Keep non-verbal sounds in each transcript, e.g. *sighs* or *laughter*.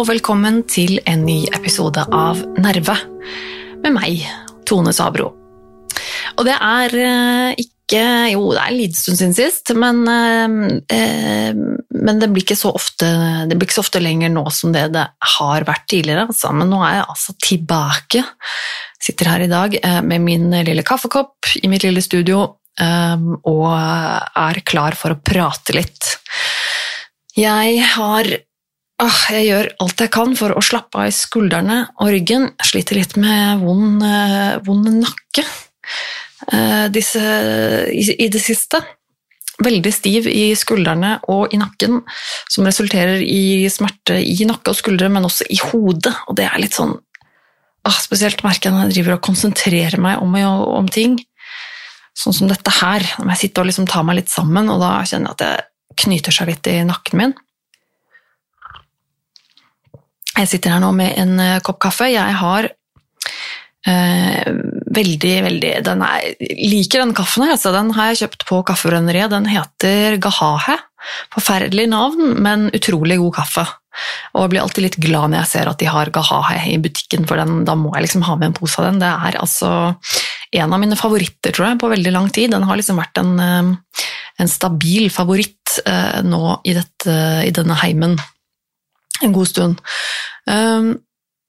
Og velkommen til en ny episode av Nerve med meg, Tone Sabro. Og det er eh, ikke Jo, det er en liten stund siden sist, men, eh, eh, men det, blir ikke så ofte, det blir ikke så ofte lenger nå som det det har vært tidligere. Altså. Men nå er jeg altså tilbake. Sitter her i dag eh, med min lille kaffekopp i mitt lille studio eh, og er klar for å prate litt. Jeg har Ah, jeg gjør alt jeg kan for å slappe av i skuldrene og ryggen. Jeg sliter litt med vond, eh, vond nakke disse, i, det siste. Veldig stiv i skuldrene og i nakken, som resulterer i smerte i nakke og skuldre, men også i hodet. Og det er litt sånn ah, Spesielt merker jeg når jeg driver og konsentrerer meg om, om ting. Sånn som dette her. Når jeg sitter og liksom tar meg litt sammen, og da kjenner jeg at det knyter seg litt i nakken min. Jeg sitter her nå med en eh, kopp kaffe. Jeg har eh, veldig, veldig den er, Liker den kaffen her. Altså. Den har jeg kjøpt på Kaffebrenneriet. Den heter Gahahe. Forferdelig navn, men utrolig god kaffe. Og jeg blir alltid litt glad når jeg ser at de har Gahahe i butikken, for den, da må jeg liksom ha med en pose av den. Det er altså en av mine favoritter, tror jeg, på veldig lang tid. Den har liksom vært en, eh, en stabil favoritt eh, nå i, dette, i denne heimen en god stund. Um,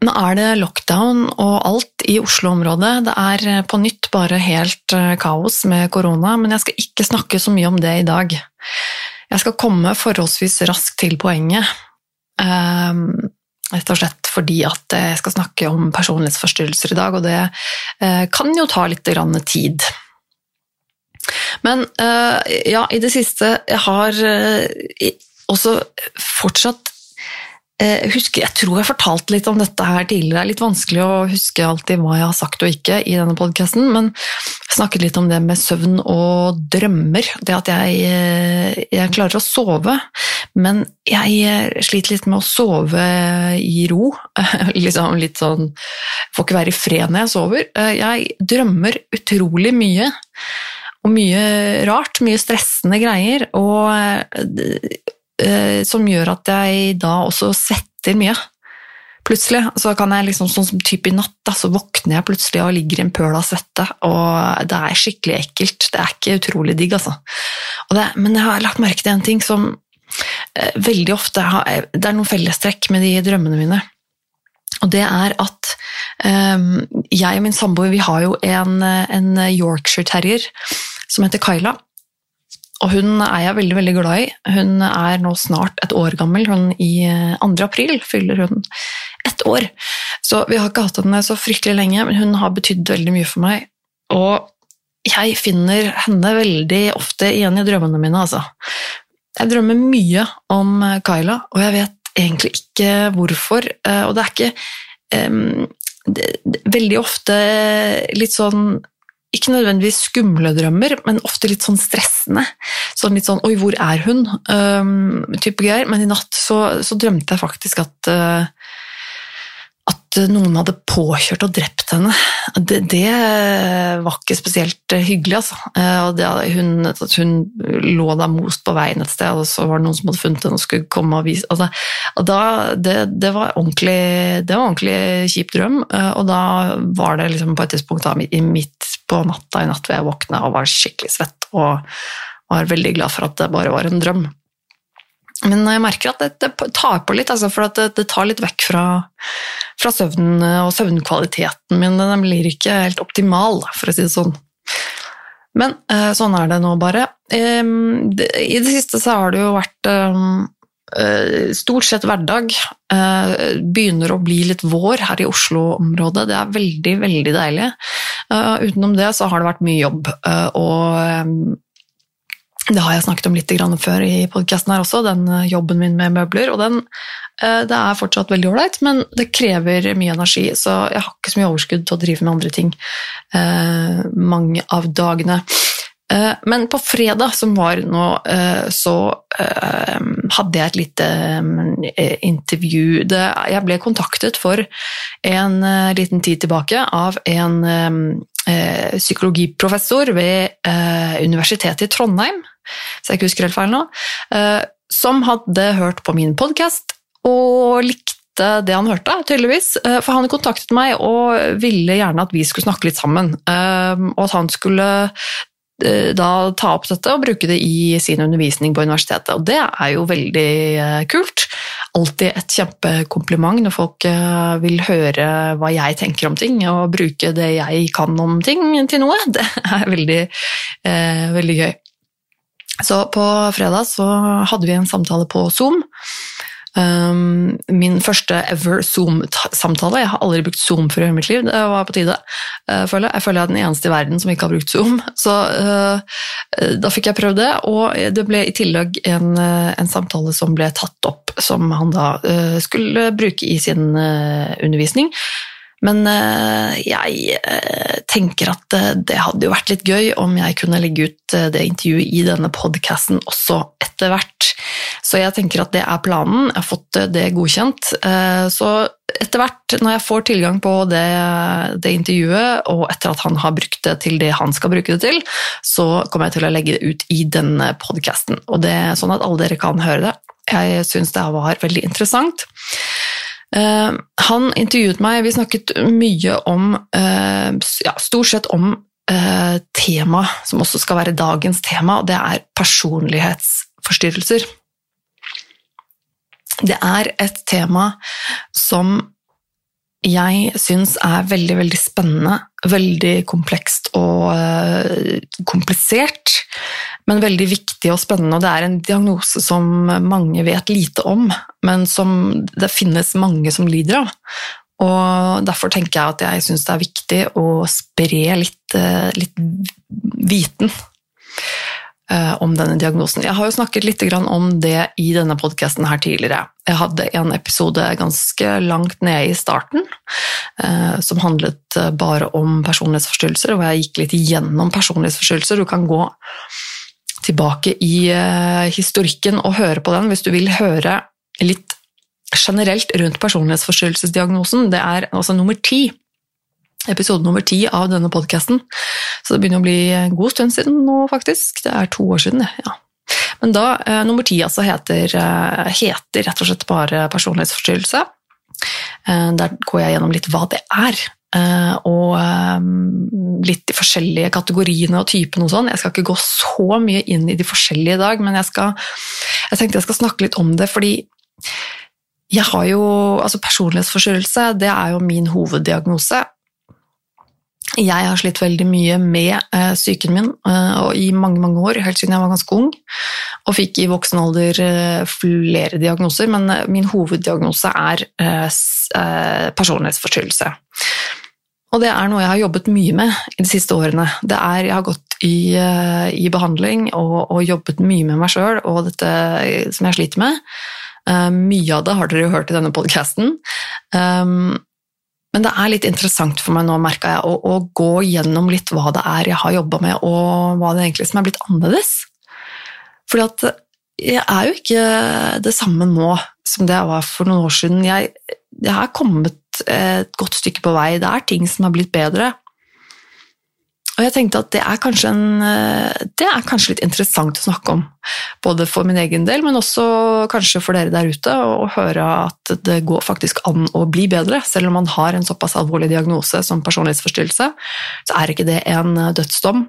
nå er det lockdown og alt i Oslo-området. Det er eh, på nytt bare helt eh, kaos med korona, men jeg skal ikke snakke så mye om det i dag. Jeg skal komme forholdsvis raskt til poenget. Um, rett og slett fordi at jeg skal snakke om personlighetsforstyrrelser i dag, og det kan jo ta litt tid. Men ja, i det siste Jeg har også fortsatt jeg eh, husker, jeg tror jeg fortalte litt om dette her tidligere. Det er litt vanskelig å huske alltid hva jeg har sagt og ikke i denne podkasten, men jeg snakket litt om det med søvn og drømmer. Det at jeg, eh, jeg klarer å sove, men jeg eh, sliter litt med å sove i ro. *laughs* liksom litt sånn Får ikke være i fred når jeg sover. Jeg drømmer utrolig mye. Og mye rart, mye stressende greier. Og som gjør at jeg da også svetter mye. Plutselig så kan jeg liksom, sånn som type i natt, da, så våkner jeg plutselig og ligger i en pøl av svette, og det er skikkelig ekkelt. Det er ikke utrolig digg, altså. Det, men jeg har lagt merke til en ting som eh, veldig ofte har, Det er noen fellestrekk med de drømmene mine. Og det er at eh, jeg og min samboer vi har jo en, en Yorkshire terrier som heter Kyla. Og hun er jeg veldig veldig glad i. Hun er nå snart et år gammel. Hun I 2. Eh, april fyller hun ett år. Så vi har ikke hatt henne så fryktelig lenge, men hun har betydd veldig mye for meg. Og jeg finner henne veldig ofte igjen i drømmene mine, altså. Jeg drømmer mye om Kyla, og jeg vet egentlig ikke hvorfor. Eh, og det er ikke um, det, det, veldig ofte litt sånn ikke nødvendigvis skumle drømmer, men ofte litt sånn stressende. Sånn litt sånn 'oi, hvor er hun?' Um, greier. Men i natt så, så drømte jeg faktisk at uh, at noen hadde påkjørt og drept henne. Det, det var ikke spesielt hyggelig, altså. Uh, det, hun, hun, lå da most på veien et sted, og så var det noen som hadde funnet henne og skulle komme og vise altså, da, det, det, var ordentlig, det var ordentlig kjip drøm, uh, og da var det liksom på et tidspunkt da, midt på natta i natt hvor jeg våkna og var skikkelig svett og var veldig glad for at det bare var en drøm. Men jeg merker at det, tar på litt, altså, for det, det, tar litt vekk fra, fra søvnen og søvnkvaliteten min. Den blir ikke helt optimal, for å si det sånn. Men eh, sånn er det nå bare. I det siste så har det jo vært Eh, stort sett hverdag. Eh, begynner å bli litt vår her i Oslo-området. Det er veldig, veldig deilig. Eh, utenom det så har det vært mye jobb. og det har jeg snakket om litt før i podkasten her også, den jobben min med møbler. og den, Det er fortsatt veldig ålreit, men det krever mye energi, så jeg har ikke så mye overskudd til å drive med andre ting mange av dagene. Eh, men på fredag som var nå, eh, så eh, hadde jeg et lite intervju. Jeg ble kontaktet for en liten tid tilbake av en psykologiprofessor ved Universitetet i Trondheim, så jeg ikke husker helt feil nå, som hadde hørt på min podkast og likte det han hørte, tydeligvis. For han kontaktet meg og ville gjerne at vi skulle snakke litt sammen. Og at han skulle da ta opp dette og bruke det i sin undervisning på universitetet. Og det er jo veldig eh, kult. Alltid et kjempekompliment når folk eh, vil høre hva jeg tenker om ting, og bruke det jeg kan om ting til noe. *laughs* Det er veldig, veldig gøy. Så på fredag så hadde vi en samtale på Zoom Um, min første ever Zoom-samtale. Jeg har aldri brukt Zoom før i mitt liv. Det var på tide. Uh, føler jeg. jeg føler jeg er den eneste i verden som ikke har brukt Zoom. Så uh, da fikk jeg prøvd det, og det ble i tillegg en, uh, en samtale som ble tatt opp, som han da skulle bruke i sin undervisning. Men jeg tenker at det hadde jo vært litt gøy om jeg kunne legge ut det intervjuet i denne podkasten også etter hvert. Så jeg tenker at det er planen. Jeg har fått det godkjent. Eh, så etter hvert, når jeg får tilgang på det, det, intervjuet, og etter at han har brukt det til det han skal bruke det til, så kommer jeg til å legge det ut i denne podkasten. Sånn at alle dere kan høre det. Jeg syns det var veldig interessant. Uh, han intervjuet meg, vi snakket mye om uh, ja, Stort sett om uh, tema som også skal være dagens tema, og det er personlighetsforstyrrelser. Det er et tema som jeg syns er veldig, veldig spennende. Veldig komplekst og komplisert, men veldig viktig og spennende. Og det er en diagnose som mange vet lite om, men som det finnes mange som lider av. Og Derfor tenker jeg at jeg syns det er viktig å spre litt, uh, litt viten Eh, om denne diagnosen. Jeg har jo snakket litt om det i denne podkasten tidligere. Jeg hadde en episode ganske langt nede i starten eh, som handlet eh, bare om personlighetsforstyrrelser, hvor jeg gikk litt igjennom personlighetsforstyrrelser. Du kan gå tilbake i historikken og høre på den hvis du vil høre litt generelt rundt personlighetsforstyrrelsesdiagnosen. Det er altså nummer ti episode nummer ti av denne podkasten. Så det begynner å bli en god stund siden nå, faktisk. Det er to år siden, ja. Men da, eh, nummer ti altså heter, eh, heter, rett og slett bare personlighetsforstyrrelse. Eh, der går jeg gjennom litt hva det er, eh, og eh, litt de forskjellige kategoriene og typene og sånn. Jeg skal ikke gå så mye inn i de forskjellige i dag, men jeg, skal, jeg tenkte jeg skal snakke litt om det, fordi jeg har jo, altså Personlighetsforstyrrelse det er jo min hoveddiagnose, jeg har slitt veldig mye med uh, psyken min og i mange mange år, helt siden jeg var ganske ung. Og fikk i voksen alder flere diagnoser, men min hoveddiagnose er personlighetsforstyrrelse. Og det er noe jeg har jobbet mye med i de siste årene. Det er, jeg har gått i, i behandling og, og, jobbet mye med meg sjøl og dette som jeg sliter med. mye av det har dere jo hørt i denne podkasten. Um, men det er litt interessant for meg nå, merka jeg, å, å, gå gjennom litt hva det er jeg har jobba med, og hva det egentlig som er blitt annerledes. Fordi at jeg er jo ikke det samme nå som det jeg var for noen år siden. Jeg, jeg har kommet et godt stykke på vei. Det er ting som har blitt bedre. Og jeg tenkte at det er, en, eh, det er kanskje litt interessant å snakke om. Både for min egen del, men også kanskje for dere der ute. Å høre at det går faktisk an å bli bedre. Selv om man har en såpass alvorlig diagnose som personlighetsforstyrrelse, så er ikke det en dødsdom.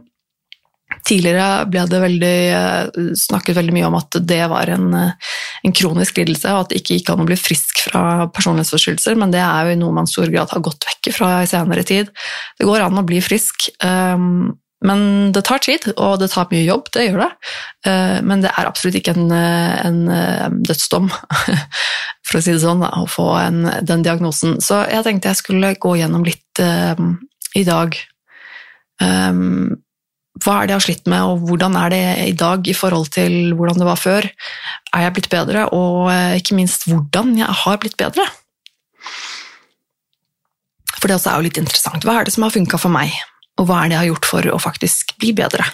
Tidligere ble det veldig, eh, snakket veldig mye om at det var en, eh, en, kronisk lidelse, og at det ikke gikk an å bli frisk fra personlighetsforstyrrelser, men det er jo noe man i stor grad har gått vekk fra i senere tid. Det går an å bli frisk, ehm, men det tar tid, og det tar mye jobb, det gjør det. Eh, men det er absolutt ikke en, en dødsdom, *laughs* for å si det sånn, å få en, den diagnosen. Så jeg tenkte jeg skulle gå gjennom litt i dag. Um, hva er det jeg har slitt med, og hvordan er det i dag i forhold til hvordan det var før? Er jeg blitt bedre, og eh, ikke minst hvordan jeg har blitt bedre? For det også er jo litt interessant. Hva er det som har funka for meg, og hva er det jeg har gjort for å faktisk bli bedre?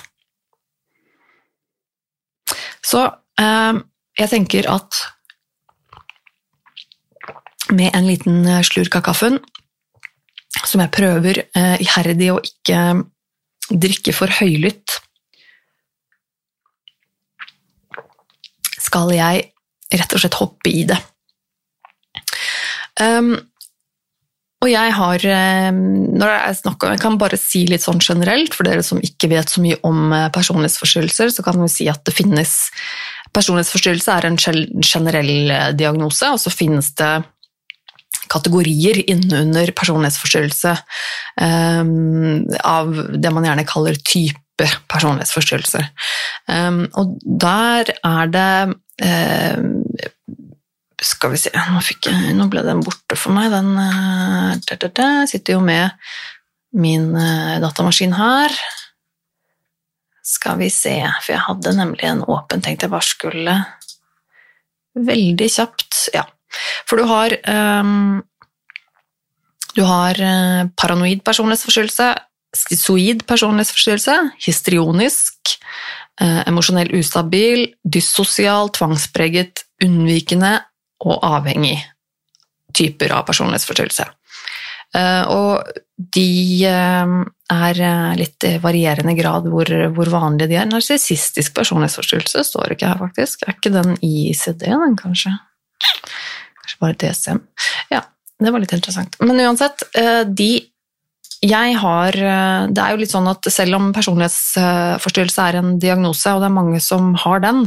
Så eh, jeg tenker at med en liten slurk av kaffen, som jeg prøver eh, iherdig å ikke drikke for høylytt, skal jeg rett og slett hoppe i det. Um, og jeg har um, når jeg, snakker, jeg kan bare si litt sånn generelt, for dere som ikke vet så mye om uh, personlighetsforstyrrelser, så kan vi si at det finnes Personlighetsforstyrrelse er en generell uh, diagnose, og så finnes det kategorier innunder personlighetsforstyrrelse um, av det man gjerne kaller type personlighetsforstyrrelser. Um, og der er det um, Skal vi se nå, jeg, nå, ble den borte for meg. Den uh, da, da, da, sitter jo med min uh, datamaskin her. Skal vi se, for jeg hadde nemlig en åpen, tenkte jeg bare skulle Veldig kjapt, ja. For du har um, Du har uh, paranoid personlighetsforstyrrelse, schizoid personlighetsforstyrrelse, histrionisk, uh, emosjonell ustabil, dyssosial, tvangspreget, unnvikende og avhengig typer av personlighetsforstyrrelse. Uh, og de er litt i varierende grad hvor, hvor vanlige de er. Narsissistisk personlighetsforstyrrelse står ikke her, faktisk. Er ikke den ICD, den, kanskje? Bare DSM. Ja, det var litt interessant. Men uansett, eh, de jeg har eh, Det er jo litt sånn at selv om personlighetsforstyrrelse er en diagnose, og det er mange som har den,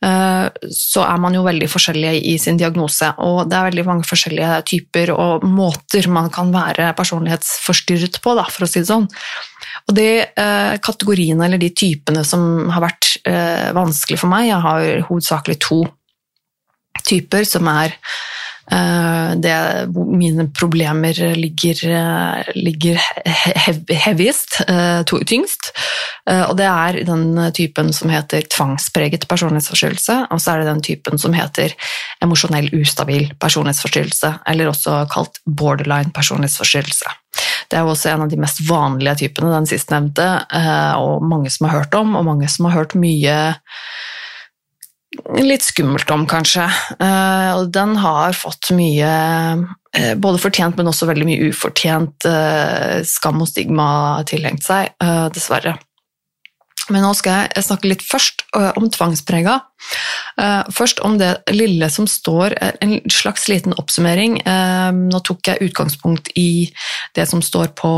eh, så er man jo veldig forskjellige i sin diagnose. Og det er veldig mange forskjellige typer og måter man kan være personlighetsforstyrret på, da, for å si det sånn. Og de kategoriene eller de typene som har vært vanskelig for meg, jeg har hovedsakelig to typer, som er det hvor mine problemer ligger, uh, ligger heaviest, uh, tyngst. og det er den typen som heter tvangspreget personlighetsforstyrrelse, og så er det den typen som heter emosjonell ustabil personlighetsforstyrrelse, eller også kalt borderline personlighetsforstyrrelse. Det er også en av de mest vanlige typene, den sistnevnte, og mange som har hørt om, og mange som har hørt mye litt skummelt om, kanskje. Eh, og den har fått mye eh, både fortjent, men også veldig mye ufortjent eh, skam og stigma tilhengt seg, dessverre. Men nå skal jeg snakke litt først om tvangsprega. Først om det lille som står, en slags liten oppsummering. Nå tok jeg utgangspunkt i det som står på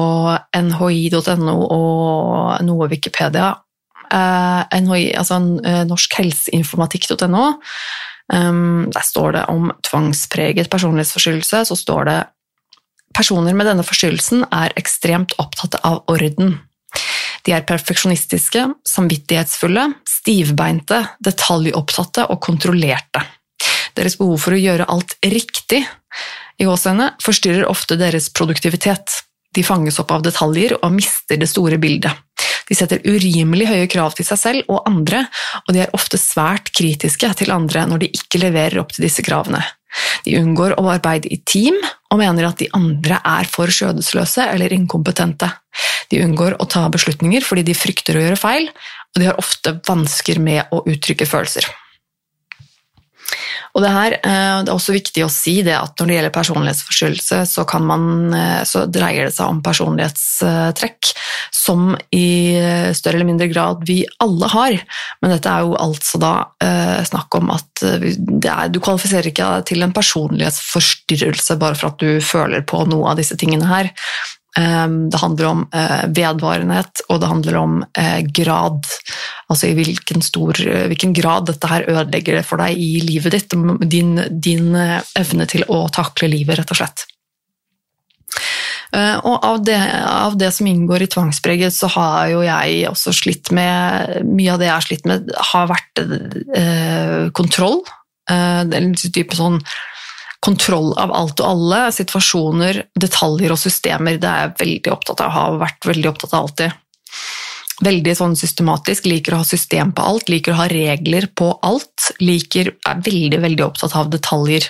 nhi.no og noe Wikipedia NHI, altså eh, norskhelseinformatikk.no. Um, der står det om tvangspreget personlighetsforstyrrelse. Så står det personer med denne forstyrrelsen er ekstremt opptatt av orden. De er perfeksjonistiske, samvittighetsfulle, stivbeinte, detaljopptatte og kontrollerte. Deres behov for å gjøre alt riktig i åsene forstyrrer ofte deres produktivitet. De fanges opp av detaljer og mister det store bildet. De setter urimelig høye krav til seg selv og andre, og de er ofte svært kritiske til andre når de ikke leverer opp til disse kravene. De unngår å arbeide i team og mener at de andre er for skjødesløse eller inkompetente. De unngår å ta beslutninger fordi de frykter å gjøre feil, og de har ofte vansker med å uttrykke følelser. Og det, her, eh, det er også viktig å si det at når det gjelder personlighetsforstyrrelse, så, man, eh, så dreier det seg om personlighetstrekk som i større eller mindre grad vi alle har. Men dette er jo altså da eh, snakk om at er, du kvalifiserer ikke til en personlighetsforstyrrelse bare for at du føler på noe av disse tingene her. Ehm, det handler om eh, vedvarenhet, og det handler om eh, grad. Altså i hvilken, stor, eh, hvilken grad dette her ødelegger det for deg i livet ditt. Din, din evne til å takle livet, rett og slett. Og av det, av det, som inngår i tvangspreget, så har jo jeg også slitt med Mye av det jeg har slitt med, har vært eh, kontroll. Eh, en type sånn kontroll av alt og alle, situasjoner, detaljer og systemer. Det er jeg veldig opptatt av, har vært veldig opptatt av alltid. Veldig sånn systematisk, liker å ha system på alt, liker å ha regler på alt. Liker, er veldig, veldig opptatt av detaljer.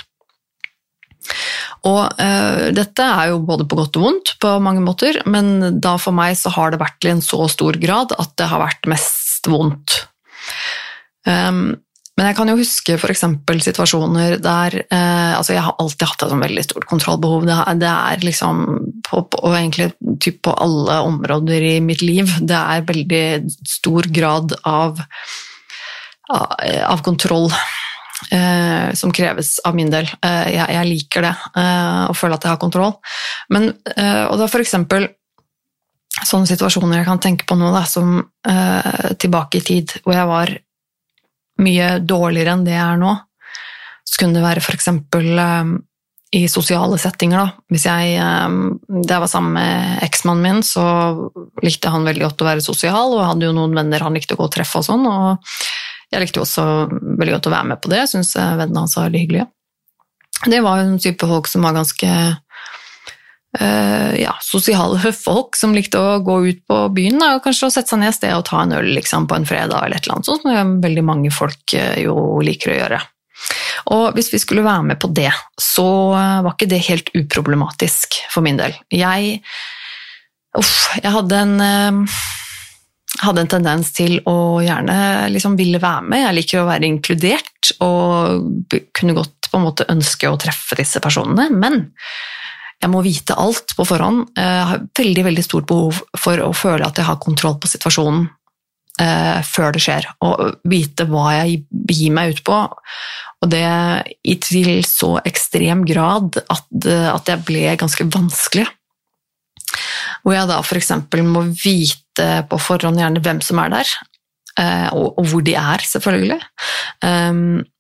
Og uh, dette er jo både på godt og vondt på mange måter, men da for meg så har det vært i en så stor grad at det har vært mest vondt. Um, men jeg kan jo huske f.eks. situasjoner der eh, altså Jeg har alltid hatt et sånn veldig stort kontrollbehov. Det er, det er liksom på, på, egentlig typ på alle områder i mitt liv. Det er veldig stor grad av, av kontroll eh, som kreves av min del. Eh, jeg, jeg, liker det, eh, og føler at jeg har kontroll. Men, eh, og det er f.eks. sånne situasjoner jeg kan tenke på nå, da, som eh, tilbake i tid, hvor jeg var mye dårligere enn det er nå. Så kunne det være f.eks. Um, i sosiale settinger. Da. Hvis jeg, um, da jeg var sammen med eksmannen min, så likte han veldig godt å være sosial, og jeg hadde jo noen venner han likte å gå og treffe og sånn. og Jeg likte jo også veldig godt å være med på det, jeg syns vennene hans var veldig hyggelige. Det var jo en type folk som var ganske uh, ja, sosiale folk som likte å gå ut på byen da, og kanskje å sette seg ned et sted og ta en øl liksom, på en fredag, eller et eller annet sånt, som veldig mange folk uh, jo liker å gjøre. Og hvis vi skulle være med på det, så var ikke det helt uproblematisk for min del. Jeg, uff, jeg hadde en hadde en tendens til å gjerne liksom ville være med. Jeg liker å være inkludert og kunne godt på en måte ønske å treffe disse personene. Men jeg må vite alt på forhånd. Jeg har veldig, veldig stort behov for å føle at jeg har kontroll på situasjonen eh, før det skjer, og vite hva jeg begir meg ut på. Og det i til så ekstrem grad at, at jeg ble ganske vanskelig. Hvor jeg da f.eks. må vite på forhånd gjerne hvem som er der, eh, og, og, hvor de er, selvfølgelig. Um, Eh,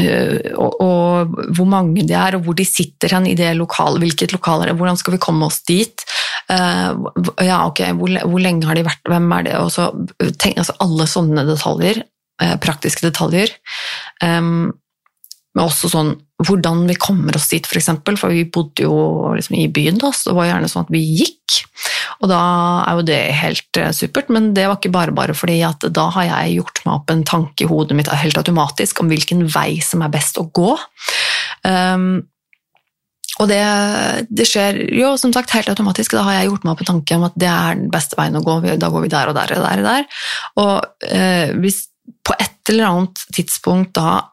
og, og, hvor mange de er, og hvor de sitter hen i det lokalet, hvilket lokal er det, hvordan skal vi komme oss dit? Uh, ja, ok, hvor, hvor, lenge har de vært, hvem er det? Og så, tenk, altså, alle sånne detaljer, uh, praktiske detaljer. Um, men også sånn hvordan vi kommer oss dit, f.eks. For, eksempel, for vi bodde jo liksom i byen, da, så det var gjerne sånn at vi gikk. Og da er jo det helt uh, supert, men det var ikke bare bare fordi at da har jeg gjort meg opp en tanke i hodet mitt helt automatisk om hvilken vei som er best å gå. Um, og det, det, skjer jo som sagt helt automatisk. Da har jeg gjort meg opp en tanke om at det er den beste veien å gå. Da går vi der og der og der. Og, der. og uh, hvis på et eller annet tidspunkt da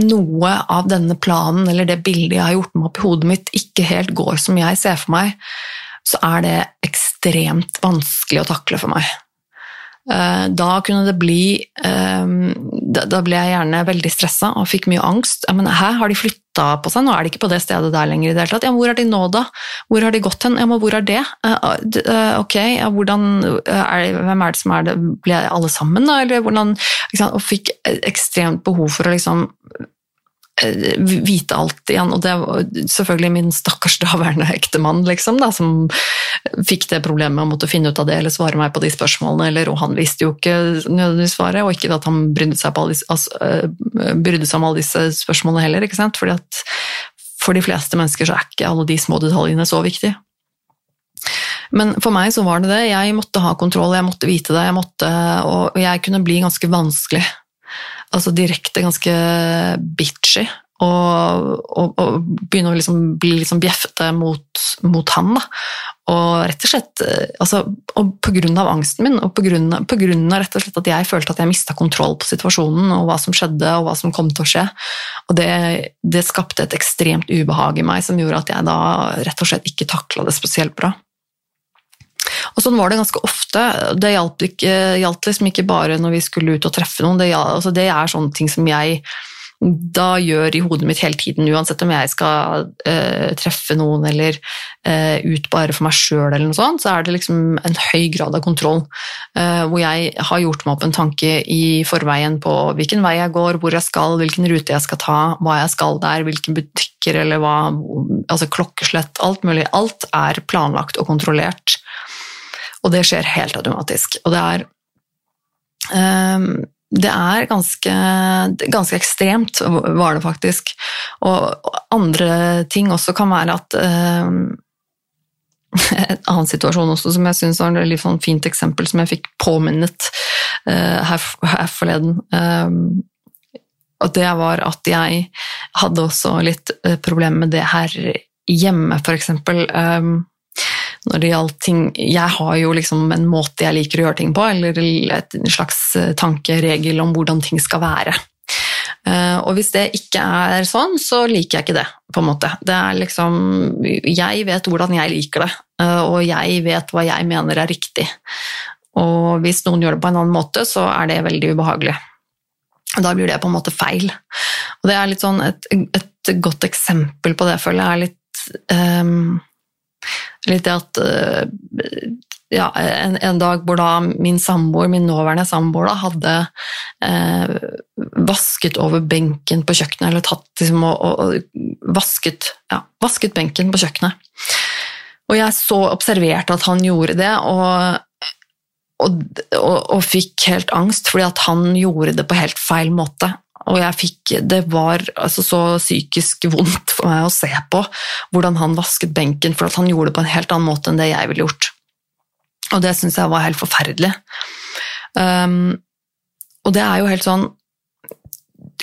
noe av denne planen eller det bildet jeg har gjort meg opp i hodet mitt, ikke helt går som jeg ser for meg, så er det ekstremt vanskelig å takle for meg. Eh, da kunne det bli eh, Da ble jeg gjerne veldig stressa og fikk mye angst. Men hæ, har de flytta på seg? Nå er de ikke på det stedet der lenger i det hele tatt. Ja, hvor er de nå, da? Hvor har de gått hen? Ja, men hvor er det? Eh, ok, ja, hvordan er, Hvem er det som er det? Ble alle sammen, da? Eller hvordan Og fikk ekstremt behov for å liksom Eh, vite alt igjen. Og det var selvfølgelig min stakkars daværende ektemann liksom, da, som fikk det problemet med å måtte finne ut av det eller svare meg på de spørsmålene. Eller, og han visste jo ikke nødvendigvis svaret, og ikke at han brydde seg, disse, altså, eh, brydde seg om alle disse spørsmålene heller. ikke sant? Fordi at for de fleste mennesker så er ikke alle de små detaljene så viktige. Men for meg så var det det. Jeg måtte ha kontroll, jeg måtte vite det, jeg måtte, og jeg kunne bli ganske vanskelig altså direkte ganske bitchy. Og, og, og begynne å liksom bli liksom bjeffete mot, mot han. Da. Og rett og slett eh, altså, og på grunn av angsten min, og på grunn, av, på grunn av rett og slett at jeg følte at jeg mista kontroll på situasjonen og hva som skjedde og hva som kom til å skje. Og det, det skapte et ekstremt ubehag i meg som gjorde at jeg da rett og slett ikke takla det spesielt bra. Og sånn var det ganske ofte. Det gjaldt, ikke, gjaldt liksom ikke bare når vi skulle ut og treffe noen. Det, altså det, er sånne ting som jeg da gjør i hodet mitt hele tiden, uansett om jeg skal uh, treffe noen eller uh, ut bare for meg sjøl, så er det liksom en høy grad av kontroll. Uh, hvor jeg har gjort meg opp en tanke i forveien på hvilken vei jeg går, hvor jeg skal, hvilken rute jeg skal ta, hva jeg skal der, hvilke butikker eller hva Altså klokkeslett, alt mulig. Alt er planlagt og kontrollert. Og det skjer helt automatisk. Og det er um, det er ganske, ganske, ekstremt, var det faktisk. Og andre ting også kan være at um, *laughs* En annen situasjon også som jeg syns var et litt sånn fint eksempel, som jeg fikk påminnet uh, her, her, forleden. Um, og det var at jeg hadde også litt uh, problemer med det her hjemme, f.eks. Um, når det gjaldt ting Jeg har jo liksom en måte jeg liker å gjøre ting på, eller en slags eh, tankeregel om hvordan ting skal være. Uh, og hvis det ikke er sånn, så liker jeg ikke det, på en måte. Det er liksom Jeg vet hvordan jeg liker det, uh, og jeg vet hva jeg mener er riktig. Og hvis noen gjør det på en annen måte, så er det veldig ubehagelig. Da blir det på en måte feil. Og det er litt sånn et, et godt eksempel på det, føler jeg, er litt um, Litt det at uh, ja, en, en, dag hvor da min samboer, min nåværende samboer, da, hadde eh, vasket over benken på kjøkkenet, eller tatt liksom, og, og vasket, ja, vasket benken på kjøkkenet. Og jeg så observerte at han gjorde det, og og, og, og, fikk helt angst fordi at han gjorde det på helt feil måte. Og jeg fikk, det var altså så psykisk vondt for meg å se på hvordan han vasket benken, for at han gjorde det på en helt annen måte enn det jeg ville gjort. Og det syns jeg var helt forferdelig. Um, og det er jo helt sånn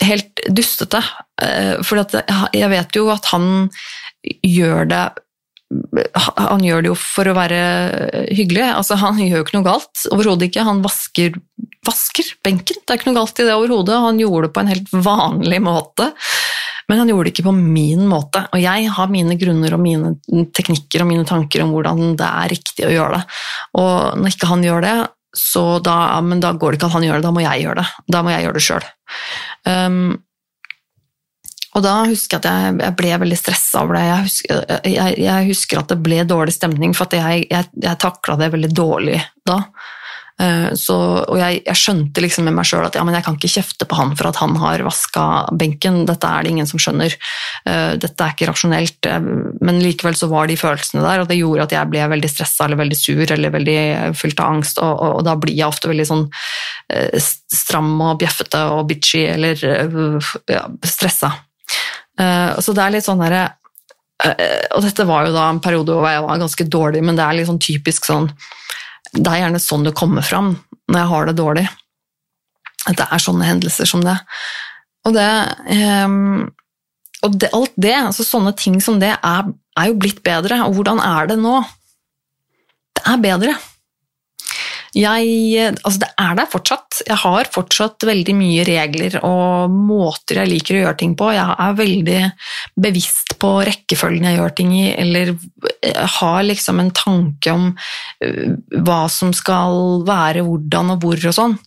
helt dustete. Uh, for jeg vet jo at han gjør det han gjør det jo for å være hyggelig. Altså, han gjør jo ikke noe galt. Overhodet ikke. Han vasker, vasker, benken. Det er ikke noe galt i det overhodet. Han gjorde det på en helt vanlig måte. Men han gjorde det ikke på min måte. Og jeg har mine grunner og mine teknikker og mine tanker om hvordan det er riktig å gjøre det. Og når ikke han gjør det, så da, men da går det ikke at han gjør det, da må jeg gjøre det. Da må jeg gjøre det sjøl. Um, og da husker jeg at jeg, jeg ble veldig stressa over det. Jeg husker, jeg, jeg husker, at det ble dårlig stemning, for jeg, jeg, jeg takla det veldig dårlig da. Uh, så, og jeg, skjønte liksom med meg sjøl at ja, men jeg kan ikke kjefte på han for at han har vaska benken, dette er det ingen som skjønner. Uh, dette er ikke rasjonelt. Uh, men likevel så var de følelsene der, og det gjorde at jeg ble veldig stressa eller veldig sur eller veldig fylt av angst, og, og, og da blir jeg ofte veldig sånn stram og bjeffete og bitchy eller ja, stressa. Uh, så det er litt sånn derre uh, Og dette var jo da en periode hvor jeg var ganske dårlig, men det er litt sånn typisk sånn Det er gjerne sånn det kommer fram når jeg har det dårlig. At det er sånne hendelser som det. Og det, um, og det, alt det, altså sånne ting som det, er, er jo blitt bedre. Og hvordan er det nå? Det er bedre. Jeg, altså det er der fortsatt. Jeg har fortsatt veldig mye regler og måter jeg liker å gjøre ting på. Jeg er veldig bevisst på rekkefølgen jeg gjør ting i, eller har liksom en tanke om øh, hva som skal være hvordan og hvor og sånn.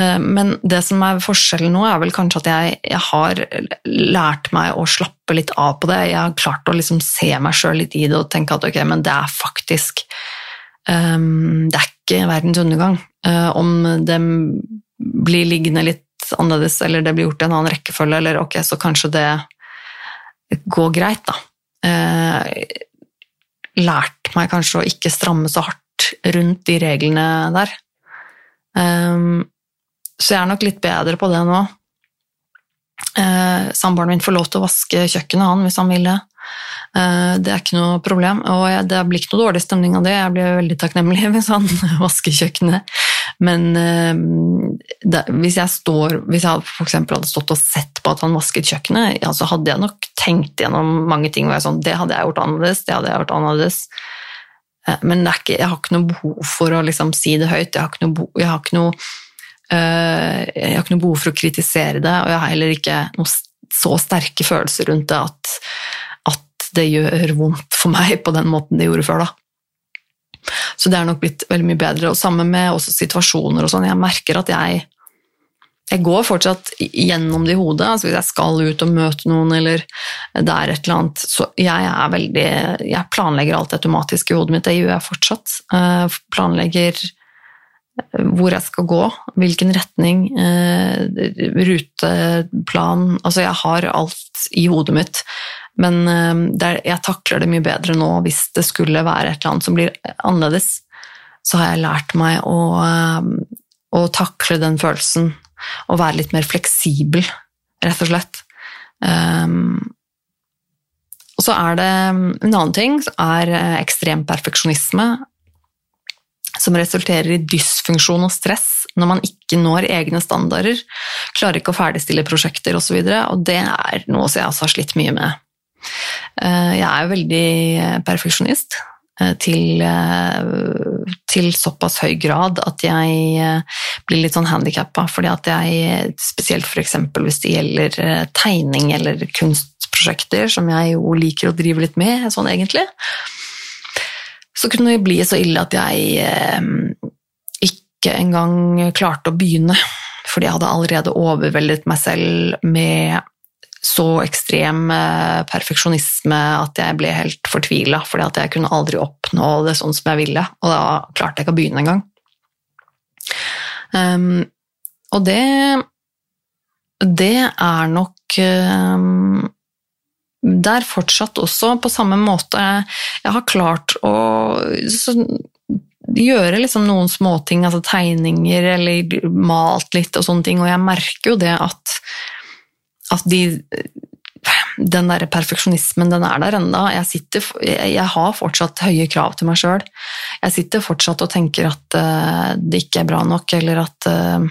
Men det som er forskjellen nå, er vel kanskje at jeg, jeg har lært meg å slappe litt av på det. Jeg har klart å liksom se meg sjøl litt i det og tenke at ok, men det er faktisk Det er ikke verdens undergang. Uh, om det blir liggende litt annerledes, eller det blir gjort i en annen rekkefølge, eller ok, så kanskje det går greit, da. Uh, lært meg kanskje å ikke stramme så hardt rundt de reglene der. Um, så jeg er nok litt bedre på det nå. Uh, Samboeren min får lov til å vaske kjøkkenet, han, hvis han vil det. Eh, det er ikke noe problem, og det blir ikke noe dårlig stemning av det. Jeg blir veldig takknemlig *laughs* hvis han *laughs* vasker kjøkkenet. Men eh, det, hvis jeg står, hvis jeg f.eks. hadde stått og sett på at han vasket kjøkkenet, ja, så hadde jeg nok tenkt gjennom mange ting. sånn, Det hadde jeg gjort annerledes, det hadde jeg gjort annerledes. Eh, men ikke, jeg har ikke noe behov for å liksom si det høyt. Jeg har ikke noe, jeg har ikke noe, jeg har ikke noe behov for å kritisere det, og jeg har heller ikke noe så sterke følelser rundt det at det gjør vondt for meg på den måten det gjorde før. da. Så det er nok blitt veldig mye bedre. Og sammen med også situasjoner og sånn. Jeg merker at jeg jeg går fortsatt gjennom det i hodet. altså Hvis jeg skal ut og møte noen, eller det er et eller annet Så jeg er veldig Jeg planlegger alt automatisk i hodet mitt. Det gjør jeg fortsatt. Jeg eh, planlegger hvor jeg skal gå, hvilken retning, eh, ruteplan Altså, jeg har alt i hodet mitt. Men eh, er, jeg takler det mye bedre nå hvis det skulle være et eller annet som blir annerledes. Så har jeg lært meg å, eh, å takle den følelsen og være litt mer fleksibel, rett og slett. Um, og så er det en annen ting, er ekstrem perfeksjonisme, som resulterer i dysfunksjon og stress når man ikke når egne standarder, klarer ikke å ferdigstille prosjekter osv., og, så videre, og det er noe som jeg også har slitt mye med. Eh, jeg er veldig perfeksjonist. eh, til, eh, til såpass høy grad at jeg eh, blir litt sånn handikappa. Fordi at jeg, spesielt f.eks. hvis det gjelder tegning eller kunstprosjekter, som jeg jo liker å drive litt med, sånn egentlig, så kunne det bli så ille at jeg ikke engang klarte å begynne. Fordi jeg hadde allerede overveldet meg selv med så ekstrem eh, perfeksjonisme at jeg ble helt fortvila, fordi at jeg kunne aldri oppnå det sånn som jeg ville, og da klarte jeg ikke å begynne engang. Um, og det Det er nok um, Det er fortsatt også på samme måte Jeg har klart å så, gjøre liksom noen småting, altså tegninger eller malt litt og sånne ting, og jeg merker jo det at at de den der perfeksjonismen, den er der ennå. Jeg, jeg, har fortsatt høye krav til meg sjøl. Jeg sitter fortsatt og tenker at uh, det ikke er bra nok, eller at uh,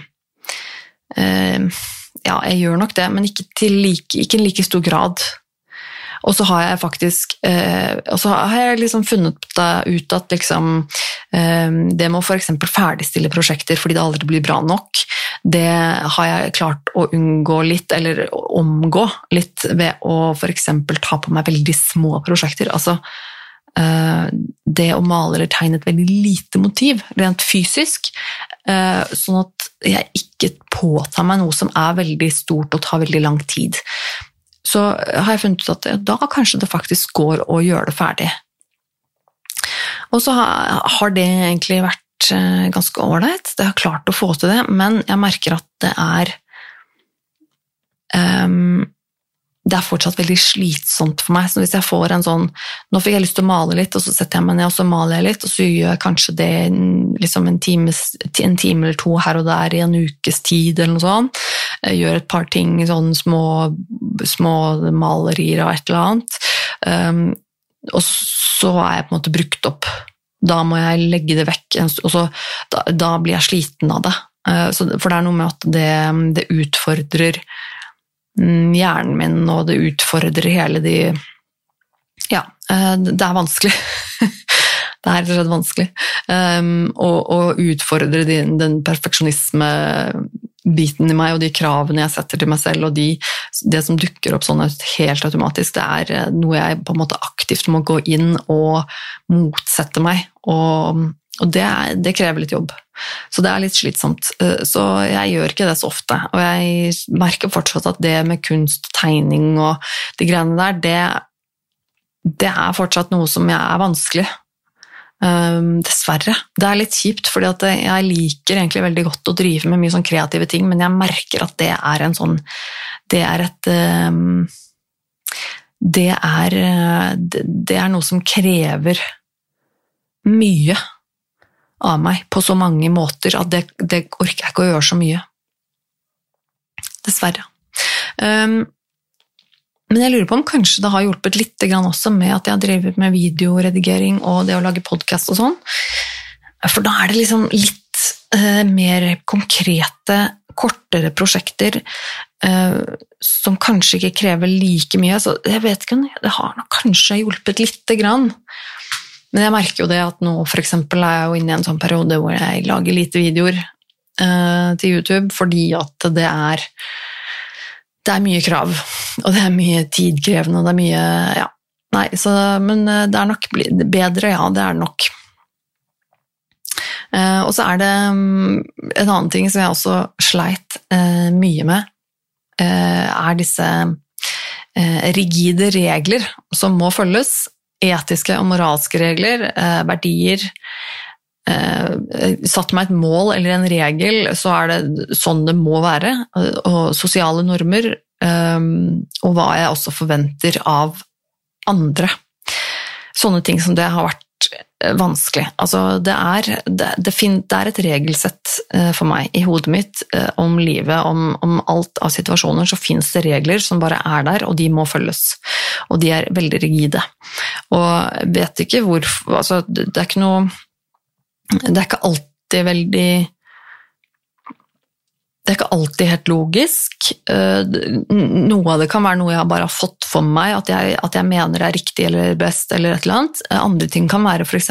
uh, Ja, jeg gjør nok det, men ikke til like, like stor grad. Og så har jeg faktisk og så har jeg liksom funnet ut at liksom, det med å f.eks. ferdigstille prosjekter fordi det aldri blir bra nok, det har jeg klart å unngå litt, eller omgå litt, ved å f.eks. ta på meg veldig små prosjekter. Altså eh, det å male eller tegne et veldig lite motiv, rent fysisk, eh, sånn at jeg ikke påtar meg noe som er veldig stort og tar veldig lang tid. Så har jeg funnet ut at da kanskje det faktisk går å gjøre det ferdig. Og så har det egentlig vært Eh, ganske ålreit. Det har klart å få til det, men jeg merker at det er um, det er fortsatt veldig slitsomt for meg. Så hvis jeg får en sånn Nå fikk jeg lyst til å male litt, og så setter jeg meg ned og så maler jeg litt, og så gjør jeg kanskje det liksom en, times, en time eller to her og der i en ukes tid, eller noe sånt. Jeg gjør et par ting, sånn små, små malerier og et eller annet. Um, og så er jeg på en måte brukt opp da må jeg legge det vekk, og så, da, da, blir jeg sliten av det. Eh, så, for det er noe med at det, det, utfordrer mm, hjernen min, og det utfordrer hele de Ja, eh, det er vanskelig. *laughs* det er rett og slett vanskelig. Um, å, å utfordre den perfeksjonisme biten i meg og de kravene jeg setter til meg selv, og de, det som dukker opp sånn helt automatisk, det er eh, noe jeg på en måte aktivt må gå inn og motsette meg. Og, og det, det, krever litt jobb. Så det er litt slitsomt. Eh, så jeg gjør ikke det så ofte. Og jeg merker fortsatt at det med kunst, tegning og de greiene der, det, det er fortsatt noe som er vanskelig. Um, dessverre. Det er litt kjipt, for jeg liker egentlig veldig godt å drive med mye sånn kreative ting, men jeg merker at det er en sånn Det er et um, det, er, det er noe som krever mye av meg på så mange måter at det, det orker jeg ikke å gjøre så mye. Dessverre. Um, men jeg lurer på om kanskje det har hjulpet litt også med at jeg har drevet med videoredigering og det å lage podkast og sånn. For da er det liksom litt uh, mer konkrete, kortere prosjekter uh, som kanskje ikke krever like mye. Så jeg vet ikke, det har nok kanskje hjulpet lite grann. Men jeg merker jo det at nå for er jeg jo inne i en sånn periode hvor jeg lager lite videoer uh, til YouTube fordi at det er det er mye krav, og det er mye tidkrevende, og det er mye Ja. Nei, så Men eh, det er nok bedre, ja, det er nok. Eh, og så er det mm, en annen ting som jeg også sleit eh, mye med, er disse rigide regler som må følges. Etiske og moralske regler, verdier, eh, satt meg et mål eller en regel, så er det sånn det må være. Og sosiale normer, eh, og hva jeg også forventer av andre. Sånne ting som det har vært eh, vanskelig. Altså, det, er, det, det, fin, det, er, et regelsett eh, for meg i hodet mitt eh, om livet, om, om, alt av situasjoner. Så fins det regler som bare er der, og de må følges. Og de er veldig rigide. Og vet ikke hvorfor altså, Det er ikke noe det er ikke alltid veldig det er ikke alltid helt logisk. Eh, noe av det kan være noe jeg bare har fått for meg, at jeg, at jeg mener er riktig eller best, eller et eller annet. Andre ting kan være f.eks.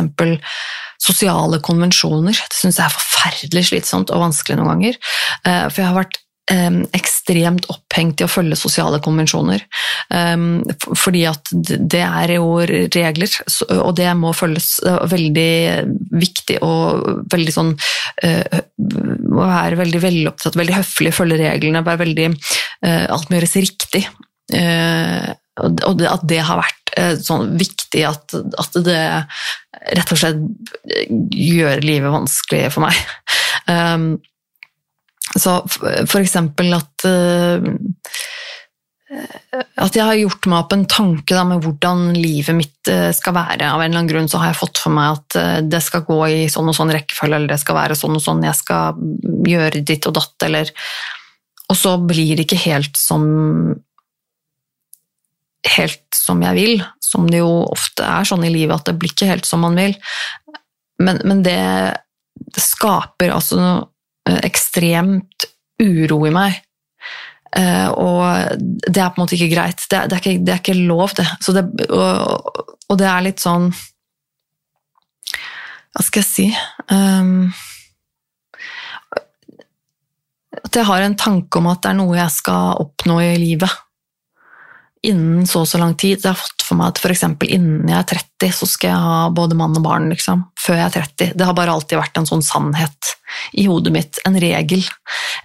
sosiale konvensjoner. Det syns jeg er forferdelig slitsomt og vanskelig noen ganger. For jeg har vært ekstremt opphengt i å følge sosiale konvensjoner. Fordi at det er jo regler, og det må følges veldig viktig og veldig sånn å Må være veldig velopptatt, veldig høflig, følge reglene, være veldig eh, Alt må gjøres riktig. Eh, og at det har vært sånn viktig at, at, det rett og slett gjør livet vanskelig for meg. Um, så for eksempel at uh, at jeg har gjort meg opp en tanke da, med hvordan livet mitt eh, skal være. Av en eller annen grunn så har jeg fått for meg at eh, det skal gå i sånn og sånn rekkefølge, eller det skal være sånn og sånn, jeg skal gjøre ditt og datt, eller Og så blir det ikke helt som helt som jeg vil, som det jo ofte er sånn i livet at det blir ikke helt som man vil. Men, men det, det skaper altså Eh, ekstremt uro i meg. Uh, og det er på en måte ikke greit. Det, det, er, ikke, det er, ikke, lov, det. det og, og, det er litt sånn Hva skal jeg si um, At jeg har en tanke om at det er noe jeg skal oppnå i livet innen så og så lang tid. Jeg har fått for meg at f.eks. innen jeg er 30, så skal jeg ha både mann og barn. liksom, Før jeg er 30. Det har bare alltid vært en sånn sannhet i hodet mitt. En regel.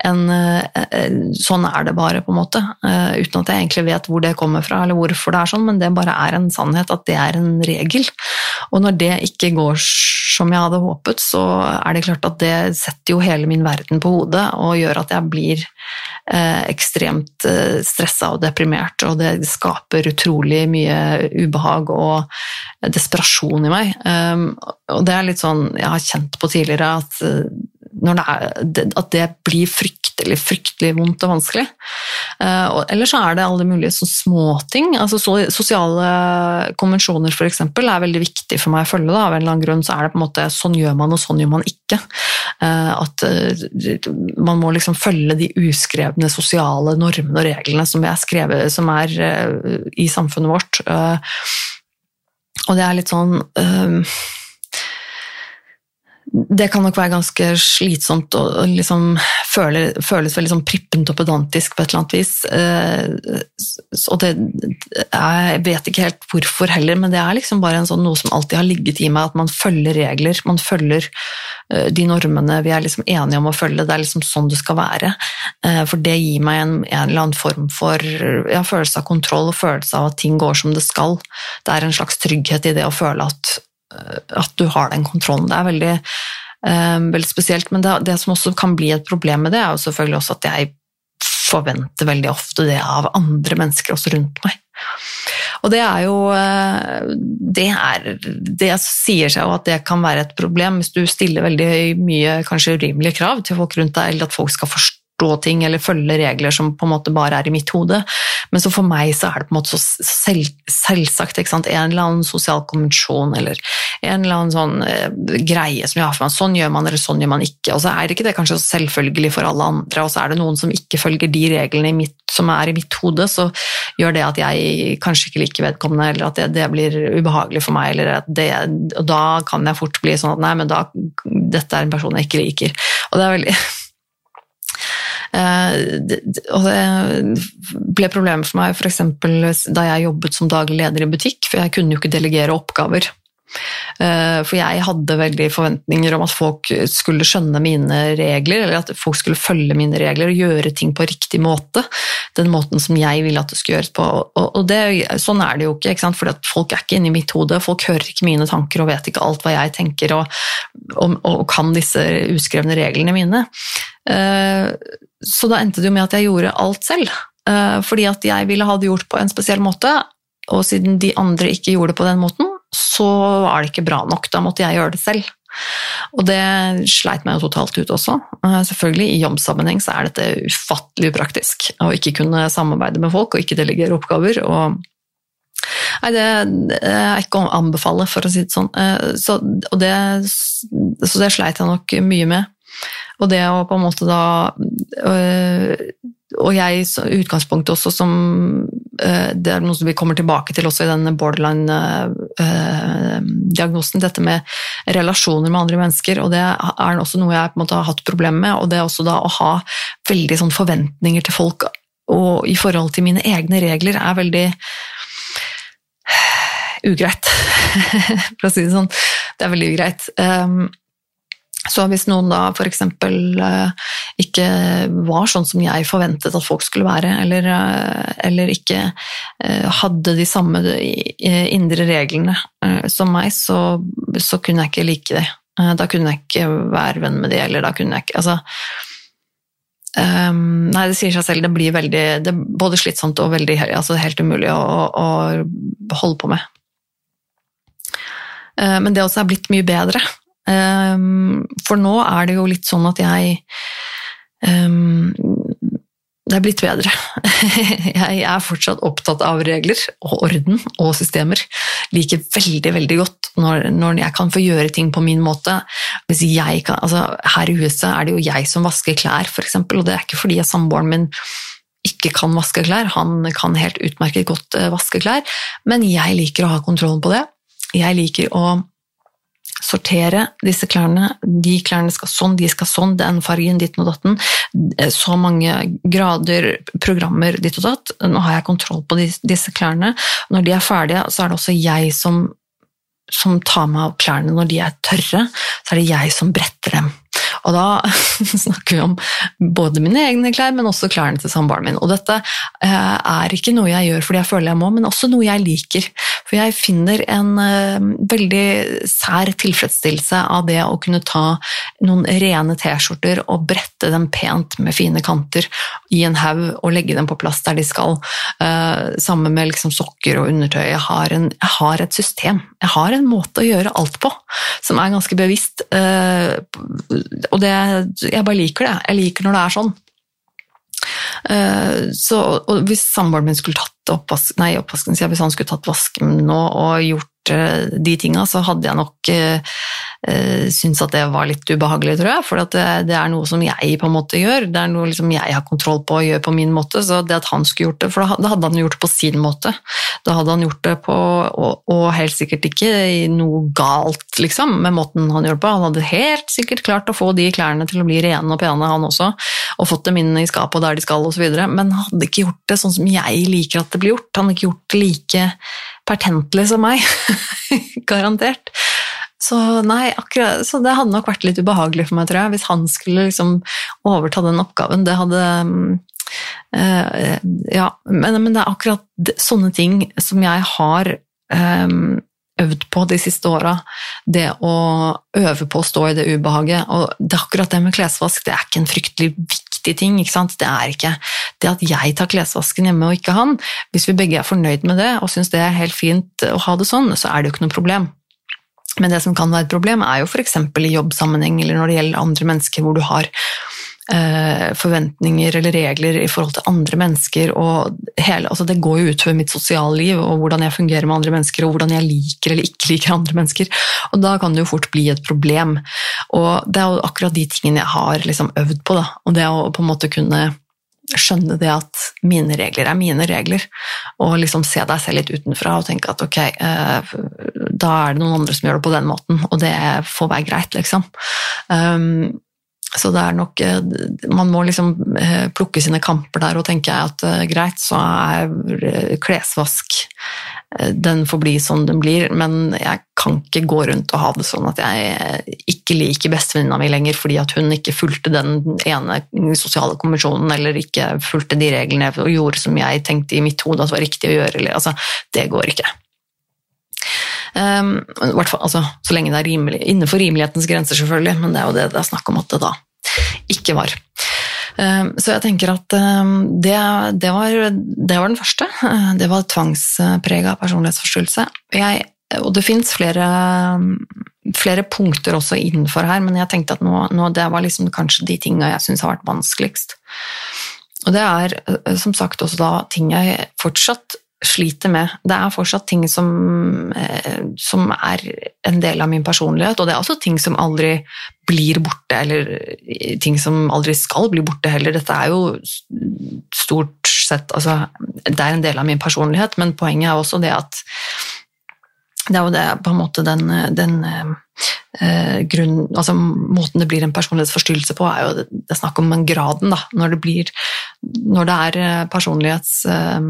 En, eh, sånn er det bare, på en måte. Eh, uten at jeg egentlig vet hvor det kommer fra, eller hvorfor det er sånn, men det bare er en sannhet at det er en regel. Og når det ikke går som jeg hadde håpet, så er det klart at det setter jo hele min verden på hodet og gjør at jeg blir eh, ekstremt eh, stressa og deprimert, og det skaper utrolig mye ubehag og desperasjon i meg. Um, og det er litt sånn jeg har kjent på tidligere, at det, er, at det blir fryktelig, fryktelig vondt og vanskelig. Eller så er det alle mulige sånn småting. Altså, sosiale konvensjoner f.eks. er veldig viktig for meg å følge. Da. Av en eller annen grunn så er det på en måte sånn gjør man, og sånn gjør man ikke. Uh, at uh, man må liksom følge de uskrevne sosiale normene og reglene som er, skrevet, som er i samfunnet vårt. og det er litt sånn det kan nok være ganske slitsomt og liksom føle, føles veldig sånn prippent og pedantisk på et eller annet vis. Eh, og det, jeg vet ikke helt hvorfor heller, men det er liksom bare sånn, noe som alltid har ligget i meg, at man følger regler. Man følger eh, de normene vi er liksom enige om å følge. Det er liksom sånn det skal være. Eh, for det gir meg en, en eller annen form for ja, følelse av kontroll og følelse av at ting går som det skal. Det er en slags trygghet i det å føle at at du har den kontrollen. Det er veldig, um, veldig spesielt. Men det, det, som også kan bli et problem med det, er jo selvfølgelig også at jeg forventer veldig ofte det av andre mennesker også rundt meg. Og det er jo eh, det, er, det sier seg jo at det kan være et problem hvis du stiller veldig mye kanskje urimelige krav til folk rundt deg, eller at folk skal forstå forstå ting eller følge regler som på en måte bare er i mitt hode. Men så for meg så er det på en måte så selv, selvsagt. En eller annen sosial konvensjon eller en eller annen sånn eh, greie som jeg har for meg. Sånn gjør man, eller sånn gjør man ikke. Og så er det ikke det kanskje selvfølgelig for alle andre, og så er det noen som ikke følger de reglene mitt, som er i mitt hode, så gjør det at jeg kanskje ikke liker vedkommende, eller at det, det blir ubehagelig for meg, eller at det, og da kan jeg fort bli sånn at nei, men da, dette er en person jeg ikke liker. Og det er veldig og det ble problemer for meg f.eks. da jeg jobbet som daglig leder i butikk, for jeg kunne jo ikke delegere oppgaver. Eh, for jeg hadde veldig forventninger om at folk skulle skjønne mine regler, eller at folk skulle følge mine regler og gjøre ting på riktig måte. Den måten som jeg ville at det skulle gjøres på. Og det, sånn er det jo ikke, ikke for folk er ikke inni mitt hode. Folk hører ikke mine tanker og vet ikke alt hva jeg tenker og, og, og kan disse uskrevne reglene mine. Eh, så da endte det jo med at jeg gjorde alt selv. Eh, fordi at jeg ville ha det gjort på en spesiell måte, og siden de andre ikke gjorde det på den måten, så var det ikke bra nok. Da måtte jeg gjøre det selv. Og det sleit meg jo totalt ut også. Eh, selvfølgelig, i jobbsammenheng så er dette ufattelig upraktisk. Å ikke kunne samarbeide med folk og ikke delegere oppgaver. og Nei, det er ikke å anbefale, for å si det sånn. Så det, så det sleit jeg nok mye med. Og det å på en måte da øh, og jeg i utgangspunktet også som eh, Det er noe som vi kommer tilbake til også i denne borderline-diagnosen, dette med relasjoner med andre mennesker. og Det er også noe jeg på en måte har hatt problemer med. og det er også da å ha veldig sånn forventninger til folk og i forhold til mine egne regler er veldig ugreit, *laughs* for å si det sånn. Det er veldig ugreit. Så hvis noen da f.eks. Uh, ikke var sånn som jeg forventet at folk skulle være, eller, uh, eller ikke uh, hadde de samme indre reglene som meg, så, så, kunne jeg ikke like det. Da kunne jeg ikke være venn med de, eller da kunne jeg ikke altså, Um, nei, det sier seg selv. Det blir veldig, det er både slitsomt og veldig, altså helt umulig å, å, holde på med. Men det også er blitt mye bedre. Um, for nå er det jo litt sånn at jeg um, det er blitt bedre. *laughs* Jeg er fortsatt opptatt av regler og orden og systemer. Liker veldig veldig godt når, når jeg kan få gjøre ting på min måte. Kan, altså, her i huset er det jo jeg som vasker klær, f.eks., og det er ikke fordi samboeren min ikke kan vaske klær. Han kan helt utmerket godt eh, vaske klær, men jeg liker å ha kontrollen på det. Jeg liker å sortere disse klærne. De klærne skal sånn, de skal sånn, den fargen, ditt og datten. Så mange grader, programmer, ditt og datt. Nå har jeg kontroll på disse klærne. Når de er ferdige, så er det også jeg som, som tar meg av klærne. Når de er tørre, så er det jeg som bretter dem. Og da *laughs* snakker vi om både mine egne klær, men også klærne til samboeren min. Og dette eh, er ikke noe jeg gjør fordi jeg føler jeg må, men også noe jeg liker. For jeg finner en uh, veldig sær tilfredsstillelse av det å kunne ta noen rene T-skjorter og brette dem pent med fine kanter i en haug og legge dem på plass der de skal, uh, sammen med liksom sokker og undertøy. Jeg har, en, jeg har, et system. Jeg har en måte å gjøre alt på som er ganske bevisst. Og det, jeg bare liker det. Jeg liker når det er sånn. Uh, så, hvis samboeren min skulle tatt oppvask, nei, oppvasken, hvis han skulle tatt vasken nå og gjort uh, de tinga, så hadde jeg nok uh, syntes at det var litt ubehagelig, tror jeg. For det, det, er noe som jeg på en måte gjør. Det er noe liksom jeg har kontroll på og gjør på min måte. Så det at han skulle gjort det, for da hadde han gjort det på sin måte. Da hadde han gjort det på Og, og helt sikkert ikke noe galt, liksom, med måten han gjør det på. Han hadde helt sikkert klart å få de klærne til å bli rene og pene, han også, og fått dem inn i skapet der de skal, osv. Men han hadde ikke gjort det sånn som jeg liker at det blir gjort. Han hadde ikke gjort det like pertentlig som meg. *laughs* Garantert. Så nei, akkurat, så det hadde nok vært litt ubehagelig for meg, tror jeg, hvis han skulle liksom overta den oppgaven. Det hadde øh, Ja, men, men, det er akkurat sånne ting som jeg har øh, øvd på de siste åra. Det å øve på å stå i det ubehaget. Og det akkurat det med klesvask, det er ikke en fryktelig viktig ting. ikke sant? Det er ikke det at jeg tar klesvasken hjemme og ikke han. Hvis vi begge er fornøyd med det og syns det er helt fint å ha det sånn, så er det jo ikke noe problem. Men det som kan være et problem, er jo f.eks. i jobbsammenheng eller når det gjelder andre mennesker hvor du har forventninger eller regler i forhold til andre mennesker. og hele, altså Det går jo utover mitt sosiale liv og hvordan jeg fungerer med andre mennesker og hvordan jeg liker eller ikke liker andre mennesker. og Da kan det jo fort bli et problem. og Det er jo akkurat de tingene jeg har liksom øvd på. Da. og Det å på en måte kunne skjønne det at mine regler er mine regler, og liksom se deg selv litt utenfra og tenke at ok, eh, da er det noen andre som gjør det på den måten, og det får være greit, liksom. Så det er nok eh, Man må liksom eh, plukke sine kamper der, og tenker jeg at greit, så er klesvask Den får bli sånn den blir, men jeg kan ikke gå rundt og ha det sånn at jeg ikke liker bestevenninna mi lenger fordi at hun ikke fulgte den ene sosiale konvensjonen eller ikke fulgte de reglene og gjorde som jeg tenkte i mitt hode at var riktig å gjøre. Altså, det går ikke. Um, fall, altså, så lenge det er rimelig, innenfor rimelighetens grenser, selvfølgelig, men det er jo det det er snakk om at det da ikke var. Um, så jeg tenker at um, det, det, var, det, var, den første. Det var tvangsprega personlighetsforstyrrelse. Jeg og det fins flere, flere, punkter også innenfor her, men jeg tenkte at nå, nå det var liksom kanskje de tinga jeg syns har vært vanskeligst. Og det er som sagt også da ting jeg fortsatt sliter med. Det er fortsatt ting som, eh, som er en del av min personlighet, og det er også ting som aldri blir borte, eller ting som aldri skal bli borte heller. Dette er jo stort sett altså, Det er en del av min personlighet, men poenget er også det at det er jo det, på en måte den, den eh, grunn, altså Måten det blir en personlighetsforstyrrelse på, er jo det, det er snakk om den graden. da, Når det, blir, når det er eh, personlighets, eh,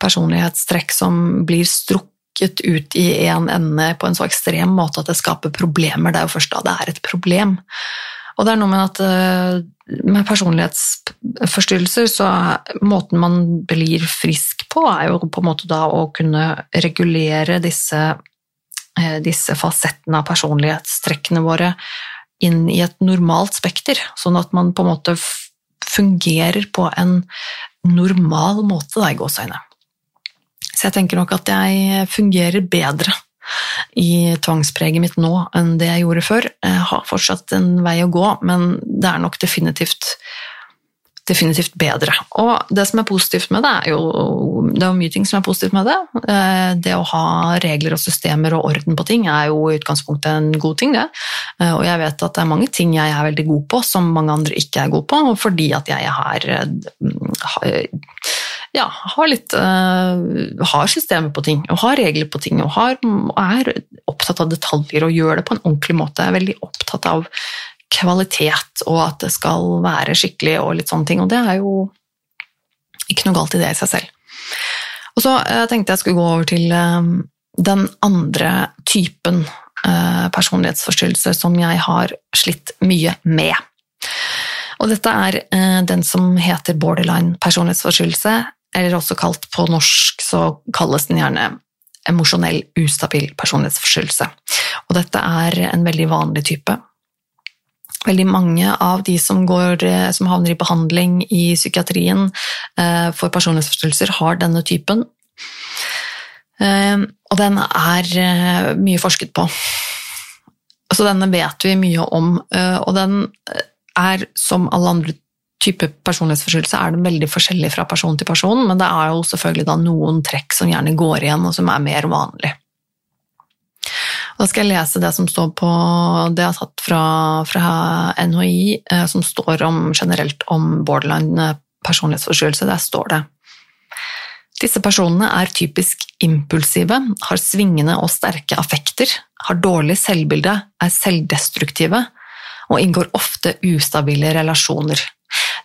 personlighetstrekk som blir strukket ut i én en ende på en så ekstrem måte at det skaper problemer. Det er jo først da det er et problem. Og det er noe med at eh, med personlighetsforstyrrelser, så måten man blir frisk på, er jo på en måte da å kunne regulere disse, eh, disse fasettene av personlighetstrekkene våre inn i et normalt spekter, sånn at man på en måte fungerer på en normal måte, da, i gåseøyne. Så jeg tenker nok at jeg fungerer bedre i tvangspreget mitt nå enn det jeg gjorde før. Jeg har fortsatt en vei å gå, men det er nok definitivt, definitivt bedre. Og det som er positivt med det, er jo Det er mye ting som er positivt med det. Eh, det å ha regler og systemer og orden på ting er jo i utgangspunktet en god ting, det. Eh, og jeg vet at det er mange ting jeg er veldig god på som mange andre ikke er god på, fordi at jeg har ja, har litt uh, har systemer på ting, og har regler på ting, og, har, er opptatt av detaljer og gjør det på en ordentlig måte. Er veldig opptatt av kvalitet og at det skal være skikkelig og litt sånne ting, og det er jo ikke noe galt i det i seg selv. Og så uh, tenkte jeg skulle gå over til uh, den andre typen personlighetsforstyrrelse som jeg har slitt mye med. Og dette er den som heter borderline personlighetsforstyrrelse, eller også kalt på norsk, så kalles den gjerne emosjonell ustabil personlighetsforstyrrelse. Og dette er en veldig vanlig type. Veldig mange av de som, går, som havner i behandling i psykiatrien eh, for personlighetsforstyrrelser, har denne typen. Eh, og den er eh, mye forsket på. Så denne vet vi mye om, og den er som alle andre type personlighetsforstyrrelse er den veldig forskjellig fra person til person, men det er jo selvfølgelig noen trekk som gjerne går igjen, og som er mer vanlig. Da skal jeg lese det som står på Det jeg har tatt fra, fra NHI, eh, som står om, generelt om borderline personlighetsforstyrrelse. Der står det disse personene er typisk impulsive, har svingende og sterke affekter, har dårlig selvbilde, er selvdestruktive og inngår ofte ustabile relasjoner.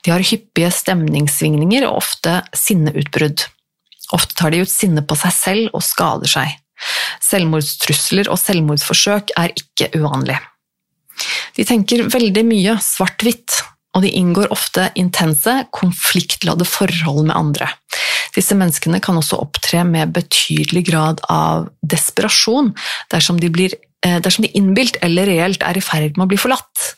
De har hyppige stemningssvingninger og ofte sinneutbrudd. Ofte tar de ut sinne på seg selv og skader seg. Selvmordstrusler og selvmordsforsøk er ikke uvanlig. De tenker veldig mye svart-hvitt, og de inngår ofte intense, konfliktladde forhold med andre. Disse menneskene kan også opptre med betydelig grad av desperasjon dersom de, eh, dersom de innbilt eller reelt er i ferd med å bli forlatt.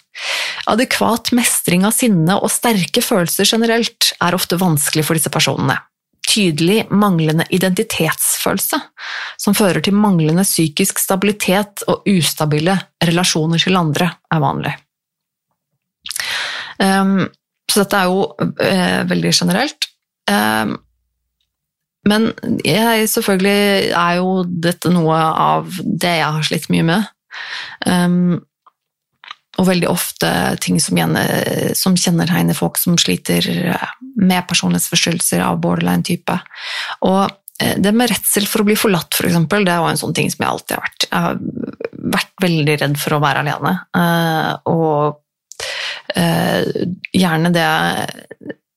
Adekvat mestring av sinne og sterke følelser generelt er ofte vanskelig for disse personene. Tydelig manglende identitetsfølelse, som fører til manglende psykisk stabilitet og ustabile relasjoner til andre, er vanlig. Um, så dette er jo uh, veldig generelt. Um, men jeg, selvfølgelig er jo dette noe av det jeg har slitt mye med. Um, og veldig ofte ting som, gjerne, som kjennetegner folk som sliter med personlighetsforstyrrelser av borderline-type. Og eh, det med redsel for å bli forlatt, for eksempel, det var en sånn ting som jeg alltid har vært. Jeg har vært veldig redd for å være alene. Eh, og eh, gjerne det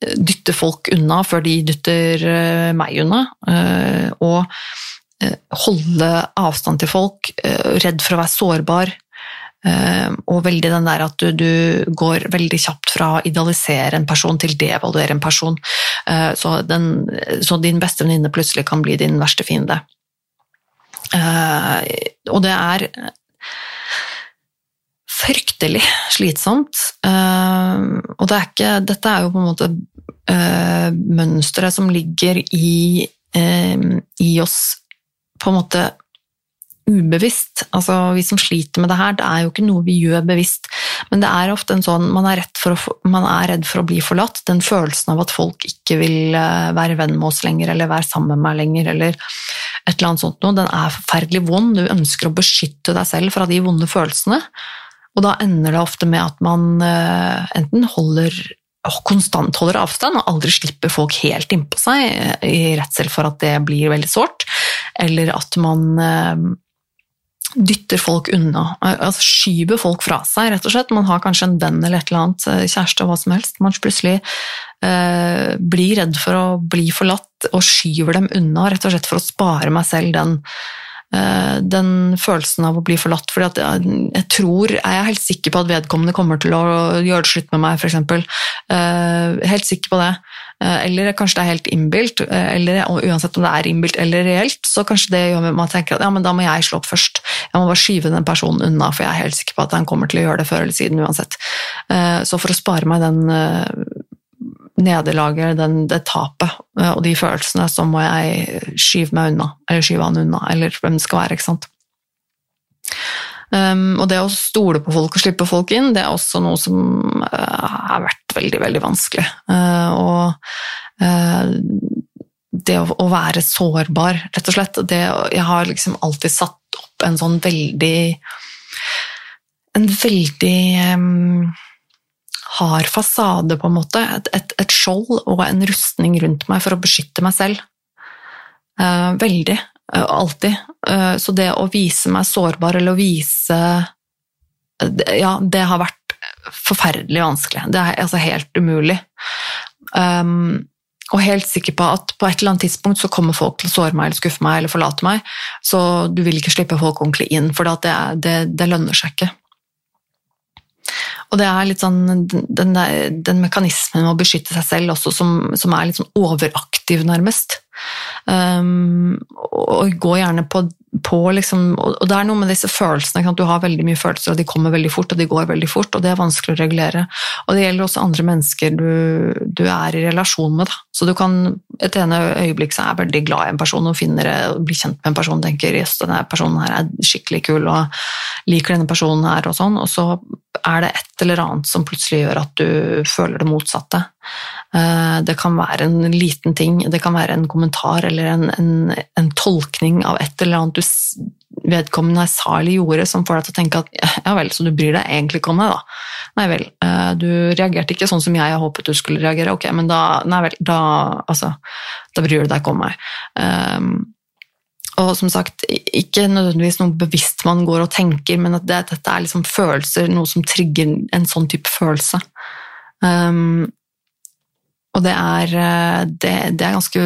dytte folk unna før de dytter meg unna. Og holde avstand til folk, redd for å være sårbar. Ehm, og veldig den der at du, du, går veldig kjapt fra å idealisere en person til devaluere en person. Ehm, så, den, så din beste venninne plutselig kan bli din verste fiende. Ehm, og det er fryktelig slitsomt. Og det er ikke, dette er jo på en måte mønsteret som ligger i, i oss på en måte ubevisst. Altså, vi som sliter med det her, det er jo ikke noe vi gjør bevisst. Men det er ofte en sånn man er, å, man er, redd for å bli forlatt. Den følelsen av at folk ikke vil eh, være venn med oss lenger, eller være sammen med meg lenger, eller et eller annet sånt noe, den er forferdelig vond. Du ønsker å beskytte deg selv fra de vonde følelsene. Og da ender det ofte med at man eh, enten holder konstant holder avstand og aldri slipper folk helt innpå seg eh, i redsel for at det blir veldig sårt, eller at man dytter folk unna, altså skyver folk fra seg, rett og slett. Man har kanskje en venn eller et eller annet, eh, kjæreste hva som helst. Man plutselig eh, blir redd for å bli forlatt og skyver dem unna, rett og slett for å spare meg selv den, eh, den følelsen av å bli forlatt. For jeg, jeg, tror, er helt sikker på at vedkommende kommer til å gjøre det slutt med meg, f.eks. Eh, helt sikker på det. Eh, eller kanskje det er helt innbilt, eh, eller uansett om det er innbilt eller reelt, så kanskje det gjør at man tenker at ja, men da må jeg slå opp først. Jeg må bare skyve den personen unna, for jeg er helt sikker på at han kommer til å gjøre det før eller siden uansett. Eh, så for å spare meg den nederlaget, det tapet og de følelsene, så må jeg skyve meg unna, eller skyve han unna, eller hvem det skal være. ikke sant? Um, og det å stole på folk og slippe folk inn, det er også noe som uh, har vært veldig, veldig vanskelig. Uh, og uh, det å, være sårbar, rett og slett det, Jeg har liksom alltid satt opp en sånn veldig En veldig um, hard fasade, på en måte. Et, et, et, skjold og en rustning rundt meg for å beskytte meg selv. veldig. Eh, alltid. Eh, så det å vise meg sårbar, eller å vise Ja, det har vært forferdelig vanskelig. Det er altså helt umulig. Um, og helt sikker på at på et eller annet tidspunkt så kommer folk til å såre meg eller skuffe meg eller forlate meg, så du vil ikke slippe folk ordentlig inn, for det, det, det lønner seg ikke. Og det er litt sånn den, den mekanismen med å beskytte seg selv også, som, som er litt sånn overaktiv, nærmest. Um, og gå gjerne på, på liksom, Og det er noe med disse følelsene. Du har veldig mye følelser, og de kommer veldig fort, og de går veldig fort, og det er vanskelig å regulere. Og det gjelder også andre mennesker du, du er i relasjon med. Da. Så du kan et ene øyeblikk så er jeg veldig glad i en person og finner blir kjent med en person og tenker yes, denne personen her er skikkelig kul og liker denne personen her, og sånn, og så er det et eller annet som plutselig gjør at du føler det motsatte. Eh, det kan være en liten ting, det kan være en kommentar eller en, en, en tolkning av et eller annet du vedkommende sa eller gjorde som får deg til å tenke at ja vel, så du bryr deg egentlig ikke om meg, da. Nei vel, eh, du reagerte ikke sånn som jeg håpet du skulle reagere, ok, men da, nei vel, da, altså, da bryr du deg ikke om meg. Um, og som sagt, ikke nødvendigvis noe bevisst man går og tenker, men at det, dette er liksom følelser, noe som trigger en sånn type følelse. Um, og det er, eh, det, det er ganske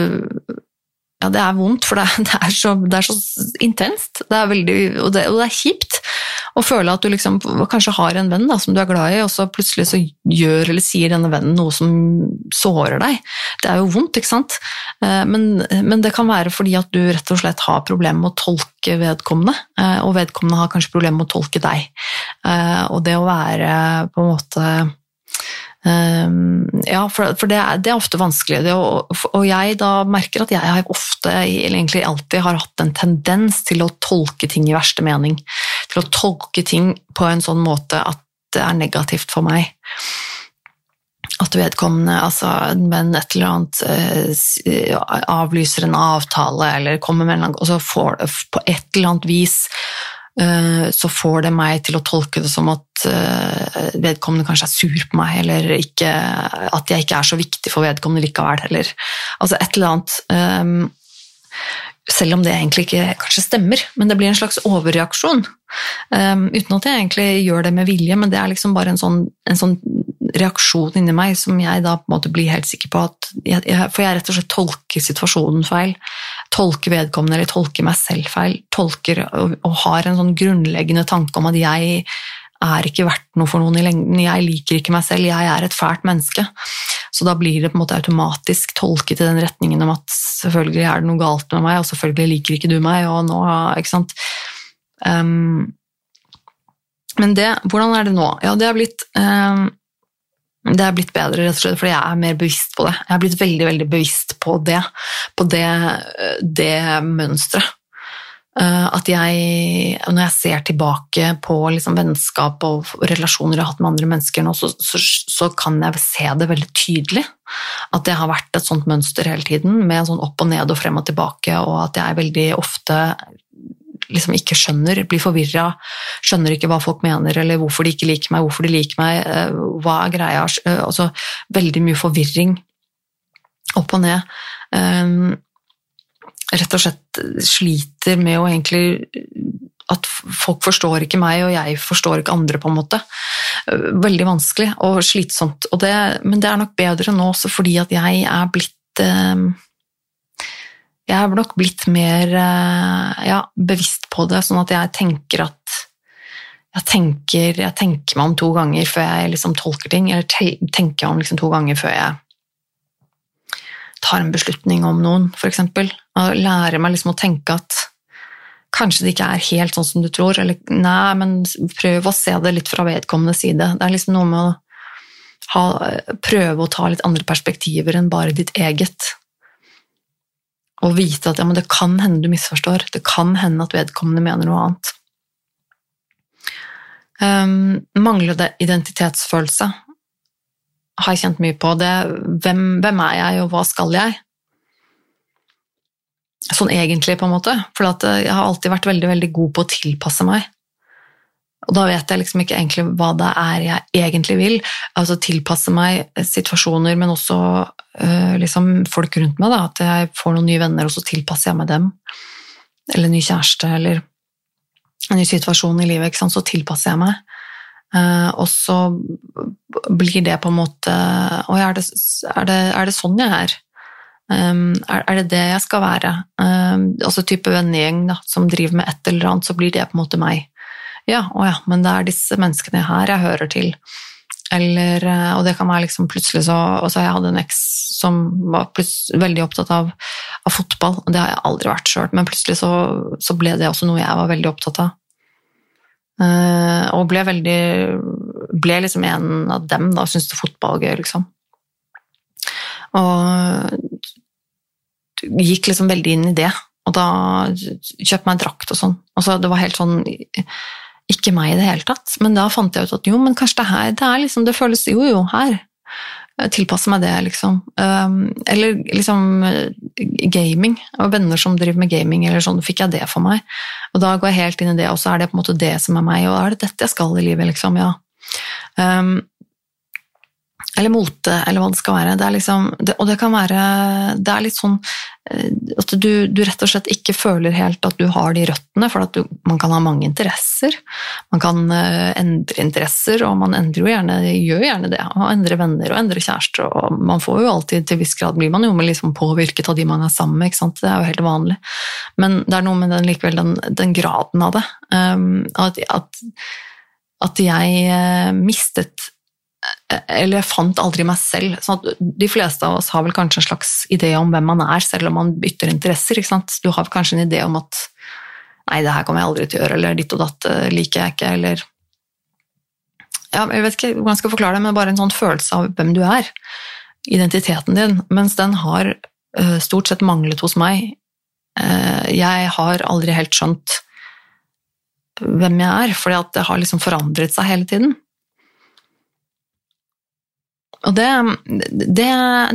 ja, det er vondt, for det, *laughs* det, er, så, det er, så, intenst. Det er veldig, og, det, og, det, er kjipt å føle at du liksom, kanskje har en venn da, som du er glad i, og så plutselig så gjør eller sier denne vennen noe som sårer deg. Det er jo vondt, ikke sant? Eh, men, men det kan være fordi at du rett og slett har problemer med å tolke vedkommende, eh, og vedkommende har kanskje problemer med å tolke deg. Og det å være på en måte ja, for, det, er, ofte vanskelig. Og, jeg da merker at jeg ofte, eller egentlig alltid, har hatt en tendens til å tolke ting i verste mening. Til å tolke ting på en sånn måte at det er negativt for meg. At vedkommende, altså men et eller annet uh, avlyser en avtale, eller kommer med en og så får på et eller annet vis Eh, så får det meg til å tolke det som at eh, vedkommende kanskje er sur på meg, eller ikke, at jeg ikke er så viktig for vedkommende likevel, eller altså et eller annet. Eh, selv om det egentlig ikke kanskje stemmer, men det blir en slags overreaksjon. uten at jeg egentlig gjør det med vilje, men det er liksom bare en sånn, en sånn reaksjon inni meg som jeg da på en måte blir helt sikker på at jeg, For jeg rett og slett tolker situasjonen feil. Tolker vedkommende eller tolker meg selv feil. Tolker og, og har en sånn grunnleggende tanke om at jeg er ikke verdt noe for noen i lengden. Jeg liker ikke meg selv, jeg er et fælt menneske. Så da blir det på en måte automatisk tolket i den retningen om at selvfølgelig er det noe galt med meg, og selvfølgelig liker ikke du meg, og nå Ikke sant. Um, men det, hvordan er det nå? Ja, det har blitt um, det er blitt bedre, rett og slett, fordi jeg er mer bevisst på det. Jeg er blitt veldig veldig bevisst på det, på det, det mønsteret. Eh, at jeg, når jeg ser tilbake på liksom vennskap og relasjoner jeg har hatt med andre mennesker nå, så, så, så, kan jeg se det veldig tydelig. At det har vært et sånt mønster hele tiden, med sånn opp og ned og frem og tilbake, og at jeg veldig ofte liksom ikke skjønner, blir forvirra, skjønner ikke hva folk mener, eller hvorfor de ikke liker meg, hvorfor de liker meg, eh, hva er greia eh, Altså veldig mye forvirring opp og ned. Rett og slett sliter med å egentlig at folk forstår ikke meg, og jeg forstår ikke andre, på en måte. Veldig vanskelig og slitsomt. Og det, men det er nok bedre nå også fordi at jeg er blitt eh, Jeg er nok blitt mer eh, ja, bevisst på det, sånn at jeg tenker at jeg tenker, jeg tenker meg om to ganger før jeg liksom tolker ting, eller tenker meg om liksom to ganger før jeg tar en beslutning om noen, f.eks. Og lærer meg liksom å tenke at kanskje det ikke er helt sånn som du tror, eller nei, men prøv å se det litt fra vedkommende side. Det er liksom noe med å ha, prøve å ta litt andre perspektiver enn bare ditt eget. Og vite at ja, det kan hende du misforstår, det kan hende at vedkommende mener noe annet. Um, manglende identitetsfølelse har jeg kjent mye på. det. Hvem, hvem, er jeg, og hva skal jeg? Sånn egentlig, på en måte. For jeg har alltid vært veldig, veldig god på å tilpasse meg. Og da vet jeg liksom ikke egentlig hva det er jeg egentlig vil. Altså tilpasse meg situasjoner, men også øh, liksom folk rundt meg. Da. At jeg får noen nye venner, og så tilpasser jeg meg dem. Eller ny kjæreste, eller en ny situasjon i livet. Så tilpasser jeg meg. Uh, og så blir det på en måte Oi, er, er, er, det sånn jeg? Um, er, er, det det jeg skal være? Um, altså type vennegjeng som driver med et eller annet, så blir det på en måte meg. Ja, å ja, men det er disse menneskene her jeg hører til. Eller, eh, og det kan være liksom plutselig så altså Jeg hadde en eks som var veldig opptatt av, av, fotball, og det har jeg aldri vært sjøl, men plutselig så, så ble det også noe jeg var veldig opptatt av. Uh, og ble veldig Ble liksom en av dem, da, syntes fotball var gøy, liksom. Og gikk liksom veldig inn i det. Og da kjøpte meg drakt og sånn. Altså, det var helt sånn Ikke meg i det hele tatt. Men da fant jeg ut at jo, men kanskje det her Det, er liksom, det føles Jo, jo, her. Tilpasse meg det, liksom. Um, eller liksom gaming. Og venner som driver med gaming, eller sånn, fikk jeg det for meg. Og da går jeg helt inn i det, og så er det på en måte det som er meg, og er det dette jeg skal i livet, liksom? Ja. Um, eller mote, eller hva det skal være. Det liksom, det, og det kan være Det er litt sånn eh, at du, du, rett og slett ikke føler helt at du har de røttene, for du, man kan ha mange interesser. Man kan uh, endre interesser, og man endrer jo gjerne, gjør gjerne det. Og endrer venner og endrer kjærester. og Man får jo alltid, til viss grad blir man jo liksom påvirket av de man er sammen med. Det er jo helt vanlig. Men det er noe med den, likevel den, den graden av det. Um, at, at, at jeg mistet eller jeg fant aldri meg selv. Sånn de fleste av oss har vel kanskje en slags idé om hvem man er, selv om man bytter interesser. Du har kanskje en idé om at 'nei, det her kommer jeg aldri til å gjøre', eller 'ditt og datt eh, liker jeg ikke', eller ja, Jeg vet ikke hvordan jeg skal forklare det, men bare en sånn følelse av hvem du er. Identiteten din. Mens den har uh, stort sett manglet hos meg. Uh, jeg har aldri helt skjønt hvem jeg er, at det har liksom forandret seg hele tiden. Og det, det,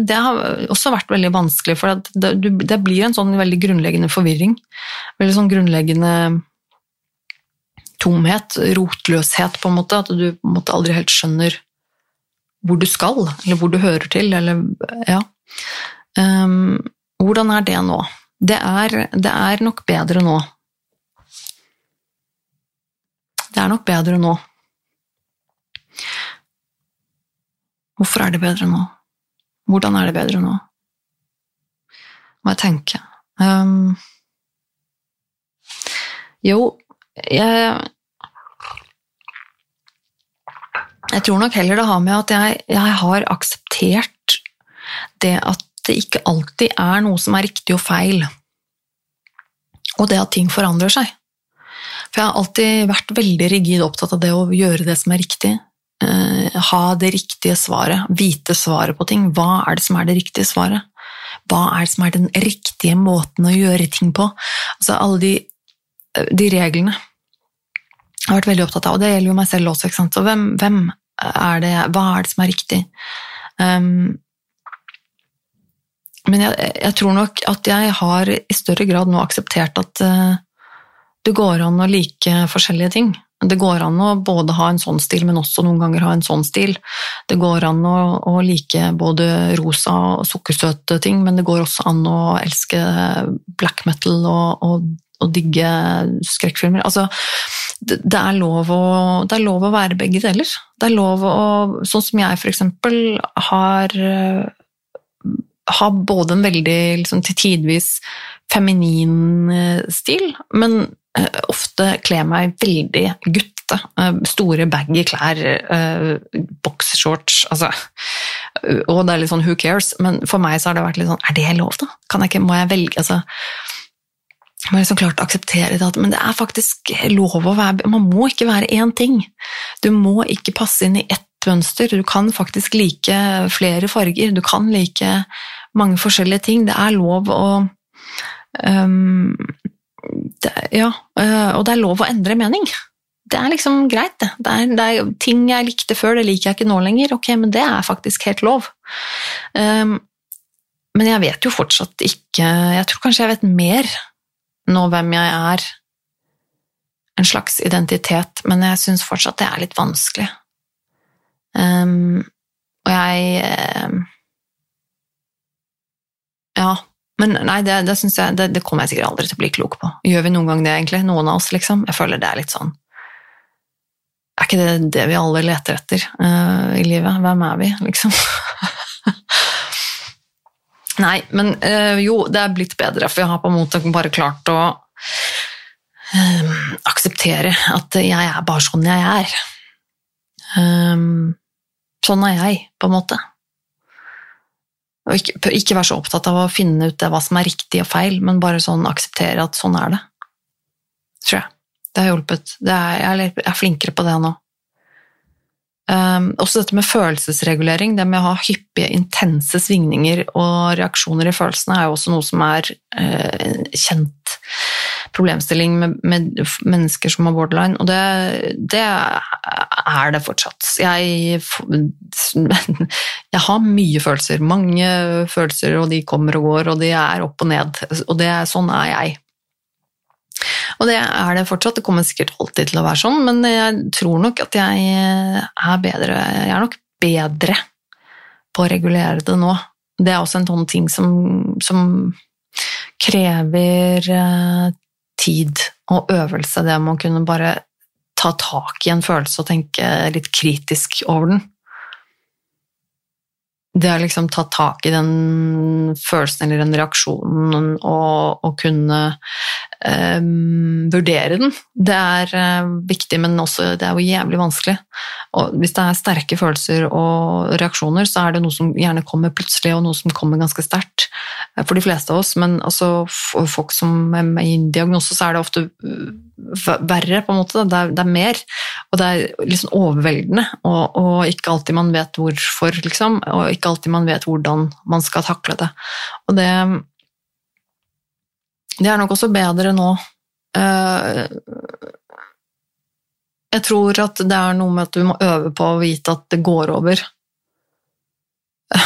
det, har også vært veldig vanskelig, for det, det, blir en sånn veldig grunnleggende forvirring. Veldig sånn grunnleggende tomhet, rotløshet, på en måte. At du på en måte aldri helt skjønner hvor du skal, eller hvor du hører til, eller Ja. Um, hvordan er det nå? Det er, det er nok bedre nå. Det er nok bedre nå. Hvorfor er det bedre nå? Hvordan er det bedre nå? Må jeg tenke. Um, jo, jeg Jeg tror nok heller det har med at jeg, jeg har akseptert det at det ikke alltid er noe som er riktig og feil, og det at ting forandrer seg. For jeg har alltid vært veldig rigid opptatt av det å gjøre det som er riktig, ha det riktige svaret, vite svaret på ting. Hva er det som er det riktige svaret? Hva er det som er den riktige måten å gjøre ting på? Altså alle de de reglene. Jeg har vært veldig opptatt av, og det gjelder jo meg selv også. ikke sant? Så hvem, hvem er det, hva er det som er riktig? Um, men jeg, jeg, tror nok at jeg har i større grad nå akseptert at uh, det går an å like forskjellige ting. Det går an å både ha en sånn stil, men også noen ganger ha en sånn stil. Det går an å, å like både rosa og sukkersøte ting, men det går også an å elske black metal og, og, og digge skrekkfilmer. Altså, det, det, er å, det er lov å være begge deler. Det er lov å Sånn som jeg, for eksempel, har har både en veldig liksom, til tidvis feminin eh, stil, men Eh, kle meg veldig gutte. Eh, store, baggy klær, boxshorts altså, Og det er litt sånn who cares, men for meg så har det vært litt sånn Er det lov, da? Kan jeg ikke, må jeg velge altså, jeg må liksom klart akseptere det, men det er faktisk lov å være Man må ikke være én ting. Du må ikke passe inn i ett mønster. Du kan faktisk like flere farger. Du kan like mange forskjellige ting. Det er lov å um, det, ja, eh, og det er lov å endre mening. Det er liksom greit, det. Det er, det er, ting jeg likte før, det liker jeg ikke nå lenger. Ok, men det er faktisk helt lov. Um, men jeg vet jo fortsatt ikke Jeg tror kanskje jeg vet mer nå hvem jeg er. En slags identitet, men jeg syns fortsatt det er litt vanskelig. Um, og jeg um, Ja, men nei, det, det, jeg, det, det, kommer jeg sikkert aldri til å bli klok på. Gjør vi noen gang det, egentlig? Noen av oss, liksom? Jeg føler det er litt sånn Er ikke det det vi alle leter etter uh, i livet? Hvem er vi, liksom? *laughs* nei, men uh, jo, det er blitt bedre, for jeg har på en måte bare klart å uh, akseptere at jeg er bare sånn jeg er. Um, sånn er jeg, på en måte. Og ikke, ikke være så opptatt av å finne ut hva som er riktig og feil, men bare sånn akseptere at sånn er det. Tror jeg. Det har hjulpet. Det er, jeg er flinkere på det nå. Um, også dette med følelsesregulering, det med å ha hyppige, intense svingninger og reaksjoner i følelsene, er jo også noe som er uh, kjent problemstilling med, med, mennesker som har borderline, og det, det er det fortsatt. Jeg, *laughs* jeg, har mye følelser, mange følelser, og de kommer og går, og de er opp og ned. Og det, sånn er jeg. Og det er det fortsatt, det kommer sikkert alltid til å være sånn, men jeg tror nok at jeg er bedre Jeg er nok bedre på å regulere det nå. Det er også en sånn ting som, som krever eh, tid og øvelse, det med å kunne bare ta tak i en følelse og tenke litt kritisk over den. Det å liksom ta tak i den følelsen eller den reaksjonen og, og kunne um, vurdere den, det er uh, viktig, men også det er jo jævlig vanskelig. Og hvis det er sterke følelser og reaksjoner, så er det noe som gjerne kommer plutselig, og noe som kommer ganske sterkt eh, for de fleste av oss. Men altså, for folk som er med i diagnose, så er det ofte verre, på en måte. Det er, det er mer, og det er liksom overveldende, og, og, ikke alltid man vet hvorfor, liksom, og ikke alltid man vet hvordan man skal takle det. Og det, det er nok også bedre nå. Eh, jeg tror at det er noe med at du må øve på å vite at det går over. *laughs*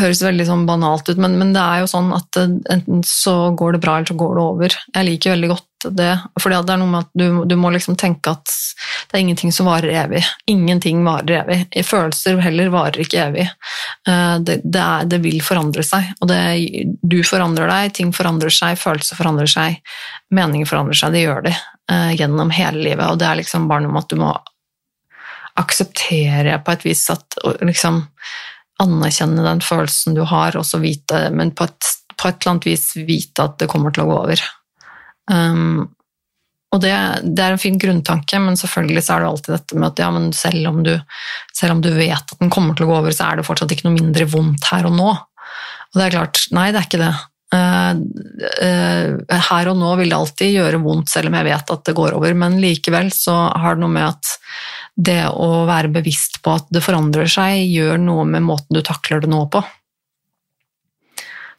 høres veldig sånn banalt ut, men, men, det er jo sånn at enten så går det bra, eller så går det over. Jeg liker veldig godt det, for det er noe med at du, du, må liksom tenke at det er ingenting som varer evig. Ingenting varer evig. Følelser heller varer ikke evig. Eh, det, det, er, det vil forandre seg, og det, du forandrer deg, ting forandrer seg, følelser forandrer seg, meninger forandrer seg, det gjør de eh, gjennom hele livet, og det er liksom bare noe med at du må akseptere på et vis at liksom anerkjenne den følelsen du har, og så vite, men på et, på et, eller annet vis vite at det kommer til å gå over. Um, og det, det, er en fin grunntanke, men selvfølgelig så er det alltid dette med at ja, men selv om, du, selv om du vet at den kommer til å gå over, så er det fortsatt ikke noe mindre vondt her og nå. Og det er klart, nei, det er ikke det. Uh, uh, her og nå vil det alltid gjøre vondt, selv om jeg vet at det går over, men likevel så har det noe med at det å være bevisst på at det forandrer seg, gjør noe med måten du takler det nå på.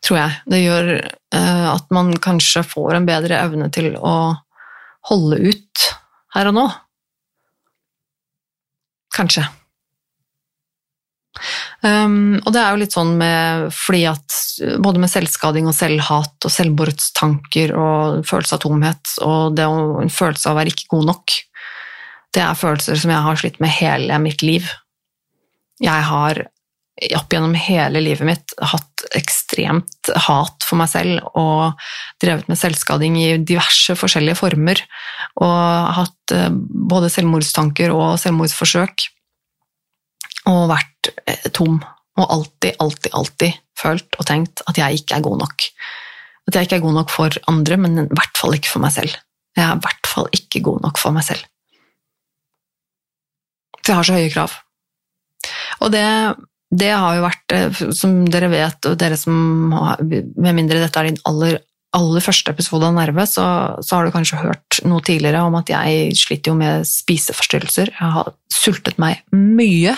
tror jeg. Det gjør eh, at man kanskje får en bedre evne til å holde ut her og nå. Kanskje. Um, og det er jo litt sånn med fordi at både med selvskading og selvhat og selvmordstanker og følelse av tomhet og det å, en følelse av å være ikke god nok, det er følelser som jeg har slitt med hele mitt liv. Jeg har opp gjennom hele livet mitt hatt ekstremt hat for meg selv og drevet med selvskading i diverse forskjellige former. Og hatt eh, både selvmordstanker og selvmordsforsøk. Og vært eh, tom. Og alltid, alltid, alltid følt og tenkt at jeg ikke er god nok. At jeg ikke er god nok for andre, men i hvert fall ikke for meg selv. Jeg er i hvert fall ikke god nok for meg selv. For jeg har så høye krav. Og det det har jo vært, eh, som dere vet, og dere som har, Med mindre dette er din aller, aller første episode av Nerve, så, så, har du kanskje hørt noe tidligere om at jeg sliter jo med spiseforstyrrelser. Jeg har sultet meg mye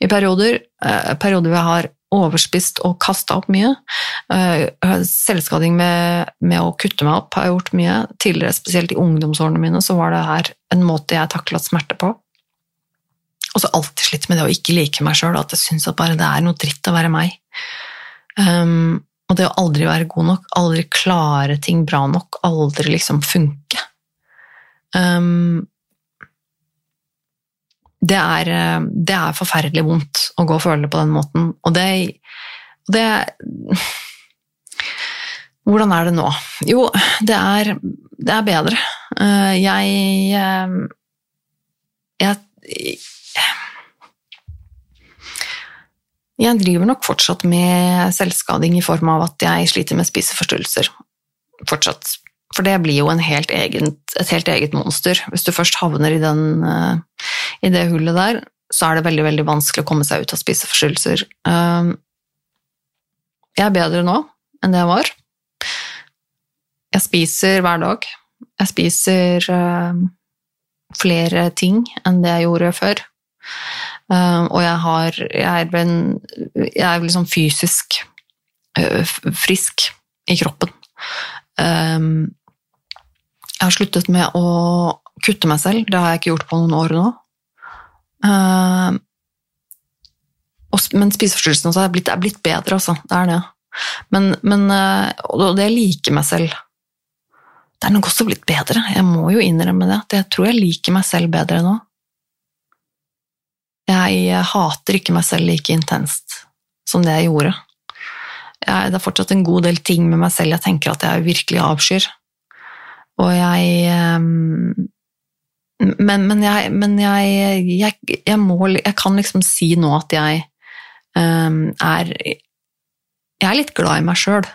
i perioder. Eh, perioder hvor jeg har overspist og kasta opp mye. Eh, selvskading med, med, å kutte meg opp har jeg gjort mye. Tidligere, spesielt i ungdomsårene mine, så var det her en måte jeg taklet smerte på. Og så alltid slitt med det å ikke like meg sjøl, at jeg syns at bare det er noe dritt å være meg. Um, og det å aldri være god nok, aldri klare ting bra nok, aldri liksom funke. Um, det, er, det er, forferdelig vondt å gå og føle det på den måten. Og det, det *sighs* Hvordan er det nå? Jo, det er, det er bedre. Uh, jeg, jeg jeg driver nok fortsatt med selvskading i form av at jeg sliter med spiseforstyrrelser. Fortsatt. For det blir jo helt egen, et helt eget monster. Hvis du først havner i, den, uh, i, det hullet der, så er det veldig veldig vanskelig å komme seg ut av spiseforstyrrelser. Uh, jeg er bedre nå enn det jeg var. Jeg spiser hver dag. Jeg spiser flere ting enn det jeg gjorde før. Uh, og jeg har Jeg er, en, jeg er liksom fysisk uh, frisk i kroppen. Um, jeg har sluttet med å kutte meg selv. Det har jeg ikke gjort på noen år nå. men spiseforstyrrelsen spiseforstyrrelsene er blitt, er blitt bedre, altså. Det er det. Men, men og det liker meg selv. Det er nok også blitt bedre. Jeg må jo innrømme det. Jeg tror jeg liker meg selv bedre nå. Jeg hater ikke meg selv like intenst som det jeg gjorde. Jeg, det er fortsatt en god del ting med meg selv jeg tenker at jeg virkelig avskyr. Og jeg um, Men, men, jeg, men jeg, jeg, jeg, må Jeg kan liksom si nå at jeg um, er Jeg er litt glad i meg sjøl, selv,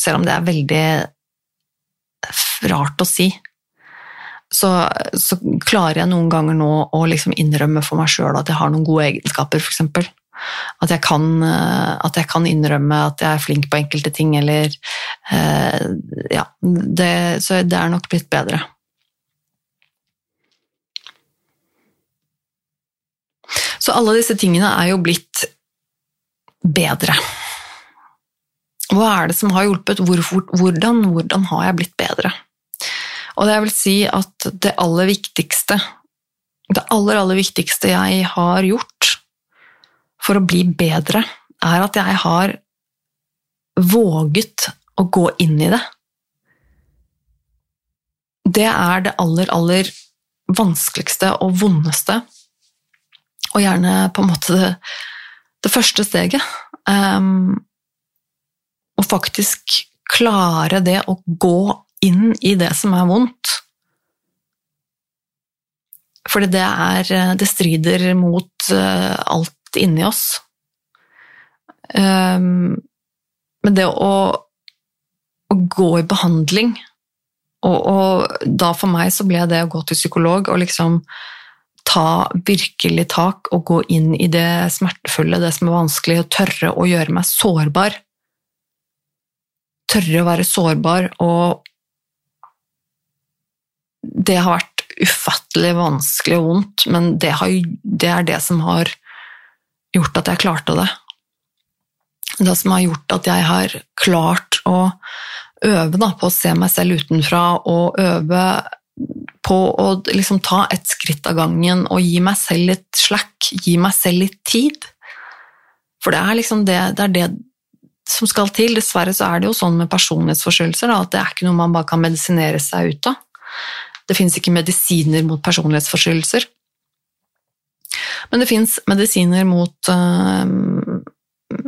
selv om det er veldig rart å si så, så, klarer jeg noen ganger nå å liksom innrømme for meg sjøl at jeg har noen gode egenskaper, f.eks. At, eh, at jeg kan innrømme at jeg er flink på enkelte ting, eller eh, Ja. Det, så det er nok blitt bedre. Så alle disse tingene er jo blitt bedre. Hva er det som har hjulpet? Hvor, hvordan, hvordan har jeg blitt bedre? Og det vil si at det aller viktigste, det aller, aller viktigste jeg har gjort for å bli bedre, er at jeg har våget å gå inn i det. Det er det aller, aller vanskeligste og vondeste, og gjerne på en måte det, det første steget. Um, å faktisk klare det å gå inn i det som er vondt. Fordi det er eh, Det strider mot eh, alt inni oss. Ehm, men det å, å gå i behandling og, og, da for meg så ble det å gå til psykolog og liksom ta virkelig tak og gå inn i det smertefulle, det som er vanskelig, og tørre å gjøre meg sårbar. Tørre å være sårbar og det har vært ufattelig vanskelig og vondt, men det, har, det, er det som har gjort at jeg klarte det. det som har gjort at jeg har klart å øve da, på å se meg selv utenfra og øve på å liksom ta et skritt av gangen og gi meg selv litt slack, gi meg selv litt tid. For det er liksom det, det, er det som skal til. Dessverre så er det jo sånn med personlighetsforstyrrelser at det er ikke noe man bare kan medisinere seg ut av. Det fins ikke medisiner mot personlighetsforstyrrelser. Men det fins medisiner mot, uh,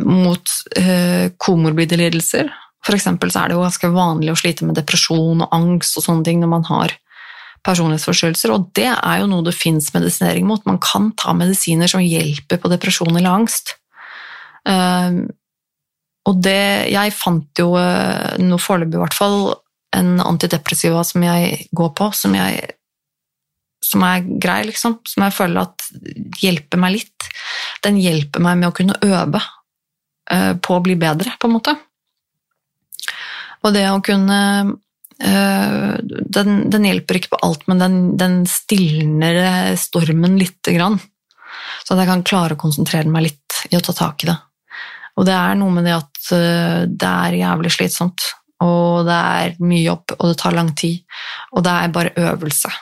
mot uh, komorbide lidelser. For eksempel så er det jo ganske vanlig å slite med depresjon og angst og sånne ting når man har personlighetsforstyrrelser, og det er jo noe det fins medisinering mot. Man kan ta medisiner som hjelper på depresjon eller angst. Uh, og det Jeg fant jo nå foreløpig i hvert fall en antidepressiva som jeg går på, som, jeg, som er grei, liksom. Som jeg føler at hjelper meg litt. Den hjelper meg med å kunne øve uh, på å bli bedre, på en måte. Og det å kunne uh, den, den, hjelper ikke på alt, men den, den stilner stormen lite grann. Så at jeg kan klare å konsentrere meg litt i å ta tak i det. Og det er noe med det at det er jævlig slitsomt. Og det er mye jobb, og det tar lang tid. Og det er bare øvelse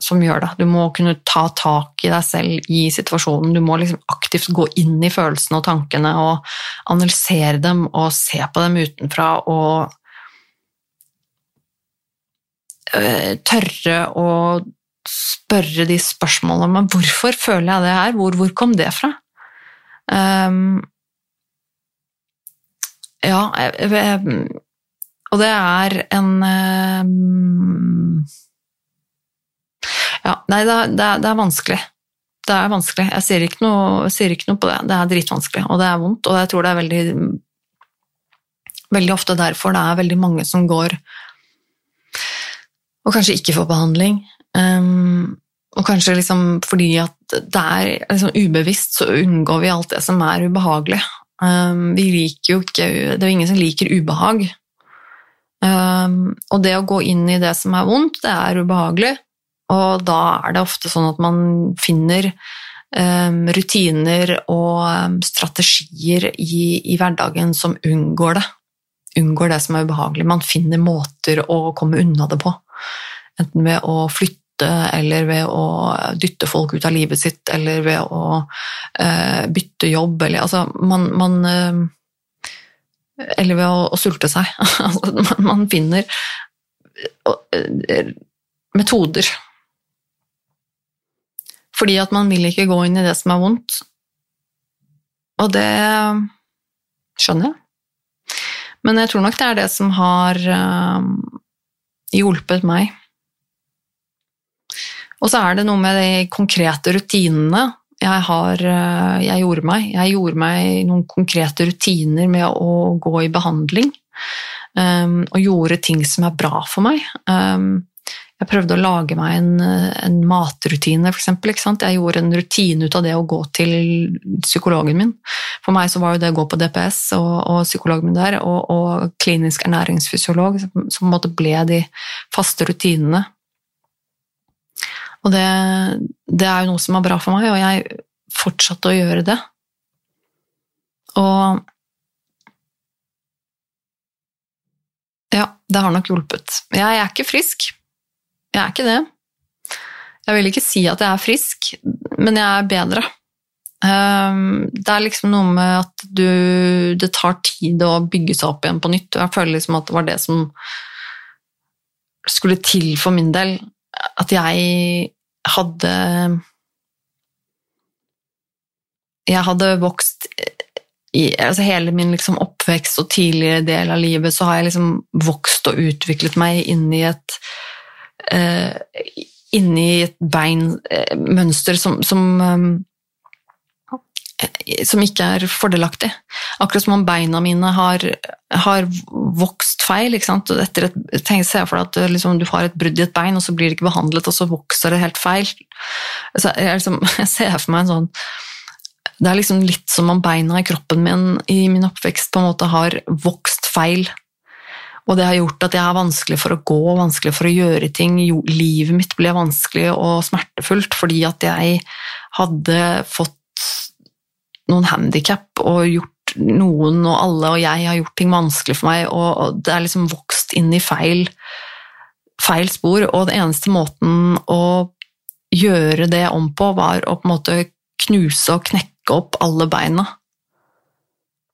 som gjør det. Du må kunne ta tak i deg selv i situasjonen. Du må liksom aktivt gå inn i følelsene og tankene og analysere dem og se på dem utenfra og uh, tørre å spørre de spørsmålene Men hvorfor føler jeg det her? Hvor, hvor kom det fra? Um, ja, jeg, jeg, og det er en um, Ja, nei, det, det, det, er vanskelig. Det er vanskelig. Jeg sier, ikke noe, sier ikke noe på det. Det er dritvanskelig, og det er vondt, og jeg tror det er veldig Veldig ofte derfor det er veldig mange som går og kanskje ikke får behandling. Um, og kanskje liksom fordi at det er liksom ubevisst, så unngår vi alt det som er ubehagelig. Um, vi liker jo ikke Det er jo ingen som liker ubehag. Um, og det å gå inn i det som er vondt, det er ubehagelig. Og da er det ofte sånn at man finner um, rutiner og strategier i, i, hverdagen som unngår det. Unngår det som er ubehagelig. Man finner måter å komme unna det på. Enten ved å flytte eller ved å dytte folk ut av livet sitt, eller ved å uh, bytte jobb, eller altså man, man uh, Eller ved å, å sulte seg. *laughs* altså, man, finner uh, metoder. Fordi at man vil ikke gå inn i det som er vondt. Og det skjønner jeg. Men jeg tror nok det er det som har hjulpet meg og så er det noe med de konkrete rutinene jeg, har, eh, jeg gjorde meg. Jeg gjorde meg noen konkrete rutiner med å gå i behandling. Um, og gjorde ting som er bra for meg. Um, jeg prøvde å lage meg en, en matrutine, f.eks. Jeg gjorde en rutine ut av det å gå til psykologen min. For meg så var jo det å gå på DPS og, og psykologen min der, og, og klinisk ernæringsfysiolog, som, som ble de faste rutinene og det, det, er jo noe som er bra for meg, og jeg fortsatte å gjøre det. Og Ja, det har nok hjulpet. Jeg er ikke frisk. Jeg er ikke det. Jeg vil ikke si at jeg er frisk, men jeg er bedre. Ehm, det er liksom noe med at du Det tar tid å bygge seg opp igjen på nytt. og Jeg føler liksom at det var det som skulle til for min del at jeg hadde Jeg hadde vokst i altså hele min liksom oppvekst og tidligere del av livet så har jeg liksom vokst og utviklet meg inn i et uh, inni et beinmønster uh, som, som um, som ikke er fordelaktig. Akkurat som om beina mine har, har vokst feil. Etter et, tenk, Se for deg at liksom, du har et brudd i et bein, og så blir det ikke behandlet, og så vokser det helt feil. Så jeg, liksom, *laughs* jeg ser for meg en sånn Det er liksom litt som om beina i kroppen min i min oppvekst på en måte har vokst feil. Og det har gjort at jeg er vanskelig for å gå, vanskelig for å gjøre ting. Jo, livet mitt ble vanskelig og smertefullt fordi at jeg hadde fått noen handikap og gjort noen og alle og jeg har gjort ting vanskelig for meg, og det er liksom vokst inn i feil, feil spor. Og den eneste måten å gjøre det om på, var å på en måte knuse og knekke opp alle beina.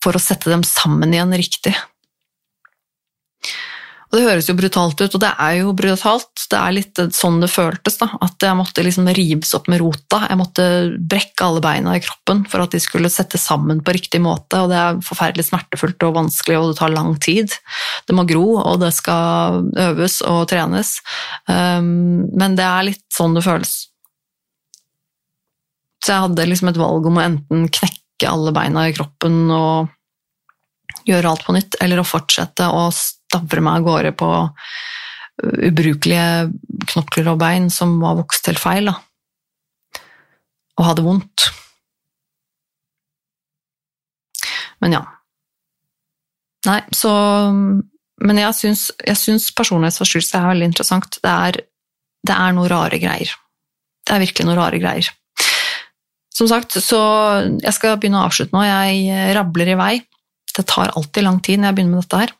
For å sette dem sammen igjen riktig. Det høres jo brutalt ut, og det er jo brutalt. Det er litt sånn det føltes. da, At jeg måtte liksom rives opp med rota. Jeg måtte brekke alle beina i kroppen for at de skulle sette sammen på riktig måte. og Det er forferdelig smertefullt og vanskelig, og det tar lang tid. Det må gro, og det skal øves og trenes. Um, men det er litt sånn det føles. Så jeg hadde liksom et valg om å enten knekke alle beina i kroppen og gjøre alt på nytt, eller å fortsette å stavre meg av gårde på ubrukelige knokler og bein som var vokst helt feil, da. Og hadde vondt. Men ja. Nei, så Men jeg syns, jeg syns personlighetsforstyrrelse er veldig interessant. Det er, det er noe rare greier. Det er virkelig noe rare greier. Som sagt, så jeg skal begynne å avslutte nå. Jeg rabler i vei. Det tar alltid lang tid når jeg begynner med dette her.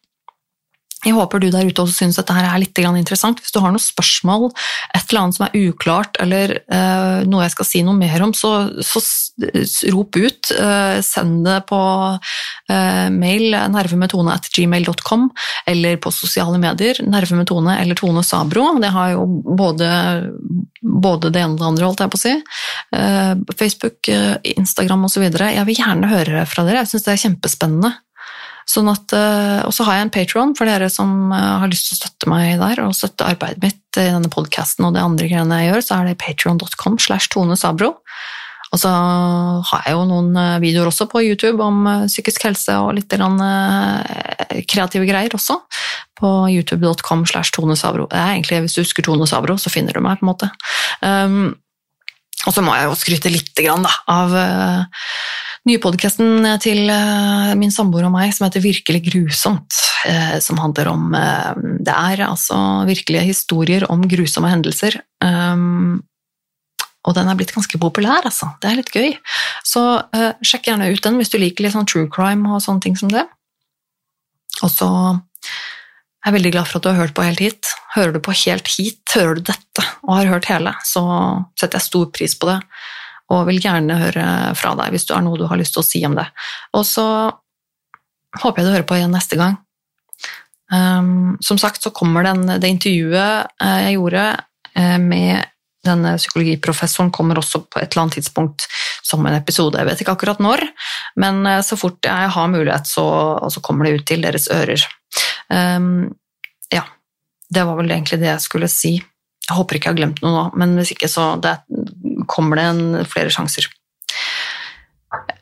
Jeg håper du der ute også syns dette her er litt interessant. Hvis du har noen spørsmål, et eller annet som er uklart, eller uh, noe jeg skal si noe mer om, så, så rop ut. Uh, send det på uh, mail nervemetone.gmail.com, eller på sosiale medier. Nervemetone eller Tone Sabro. Det har jo både, både det ene og det andre, holdt jeg på å si. Facebook, Instagram osv. Jeg vil gjerne høre fra dere. Jeg syns det er kjempespennende. Sånn at, eh, og så har jeg en Patron for dere som eh, har lyst til å støtte meg der og støtte arbeidet mitt i denne podkasten og de andre greiene jeg gjør, så er det patron.com slash Tone Sabro. Og så har jeg jo noen eh, videoer også på YouTube om psykisk helse og litt kreative greier også. På youtube.com slash Tone Sabro. Det egentlig, Hvis du husker Tone Sabro, så finner du meg, på en måte. Um, og så må jeg jo skryte litt da, av nye podkasten til uh, min samboer og meg som heter Virkelig grusomt. Uh, som handler om Det er altså virkelige historier om grusomme hendelser. Og den er blitt ganske populær, altså. Det er litt gøy. Så sjekk gjerne ut den hvis du liker litt sånn true crime og sånne ting som det. Og så jeg er veldig glad for at du har hørt på helt hit. Hører du på helt hit, hører du dette og har hørt hele, så setter jeg stor pris på det. Og vil gjerne høre fra deg hvis du har noe du har lyst til å si om det. Og så håper jeg du hører på igjen neste gang. Um, som sagt så kommer den, det intervjuet eh, jeg gjorde eh, med denne psykologiprofessoren kommer også på et eller annet tidspunkt som en episode. Jeg vet ikke akkurat når, men eh, så fort jeg har mulighet, så, så kommer det ut til deres ører. Um, ja, det var vel egentlig det jeg skulle si. Jeg håper ikke jeg har glemt noe nå, men hvis ikke så det, kommer det en, flere sjanser.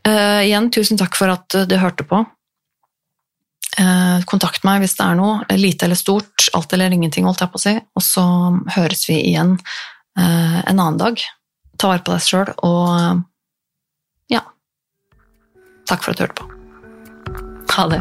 Uh, igjen, tusen takk for at du hørte på. Uh, kontakt meg hvis det er noe, lite eller stort, alt eller ingenting, holdt jeg på å si. Og så høres vi igjen uh, en annen dag. Ta vare på deg sjøl, og ja Takk for at du hørte på. Ha det.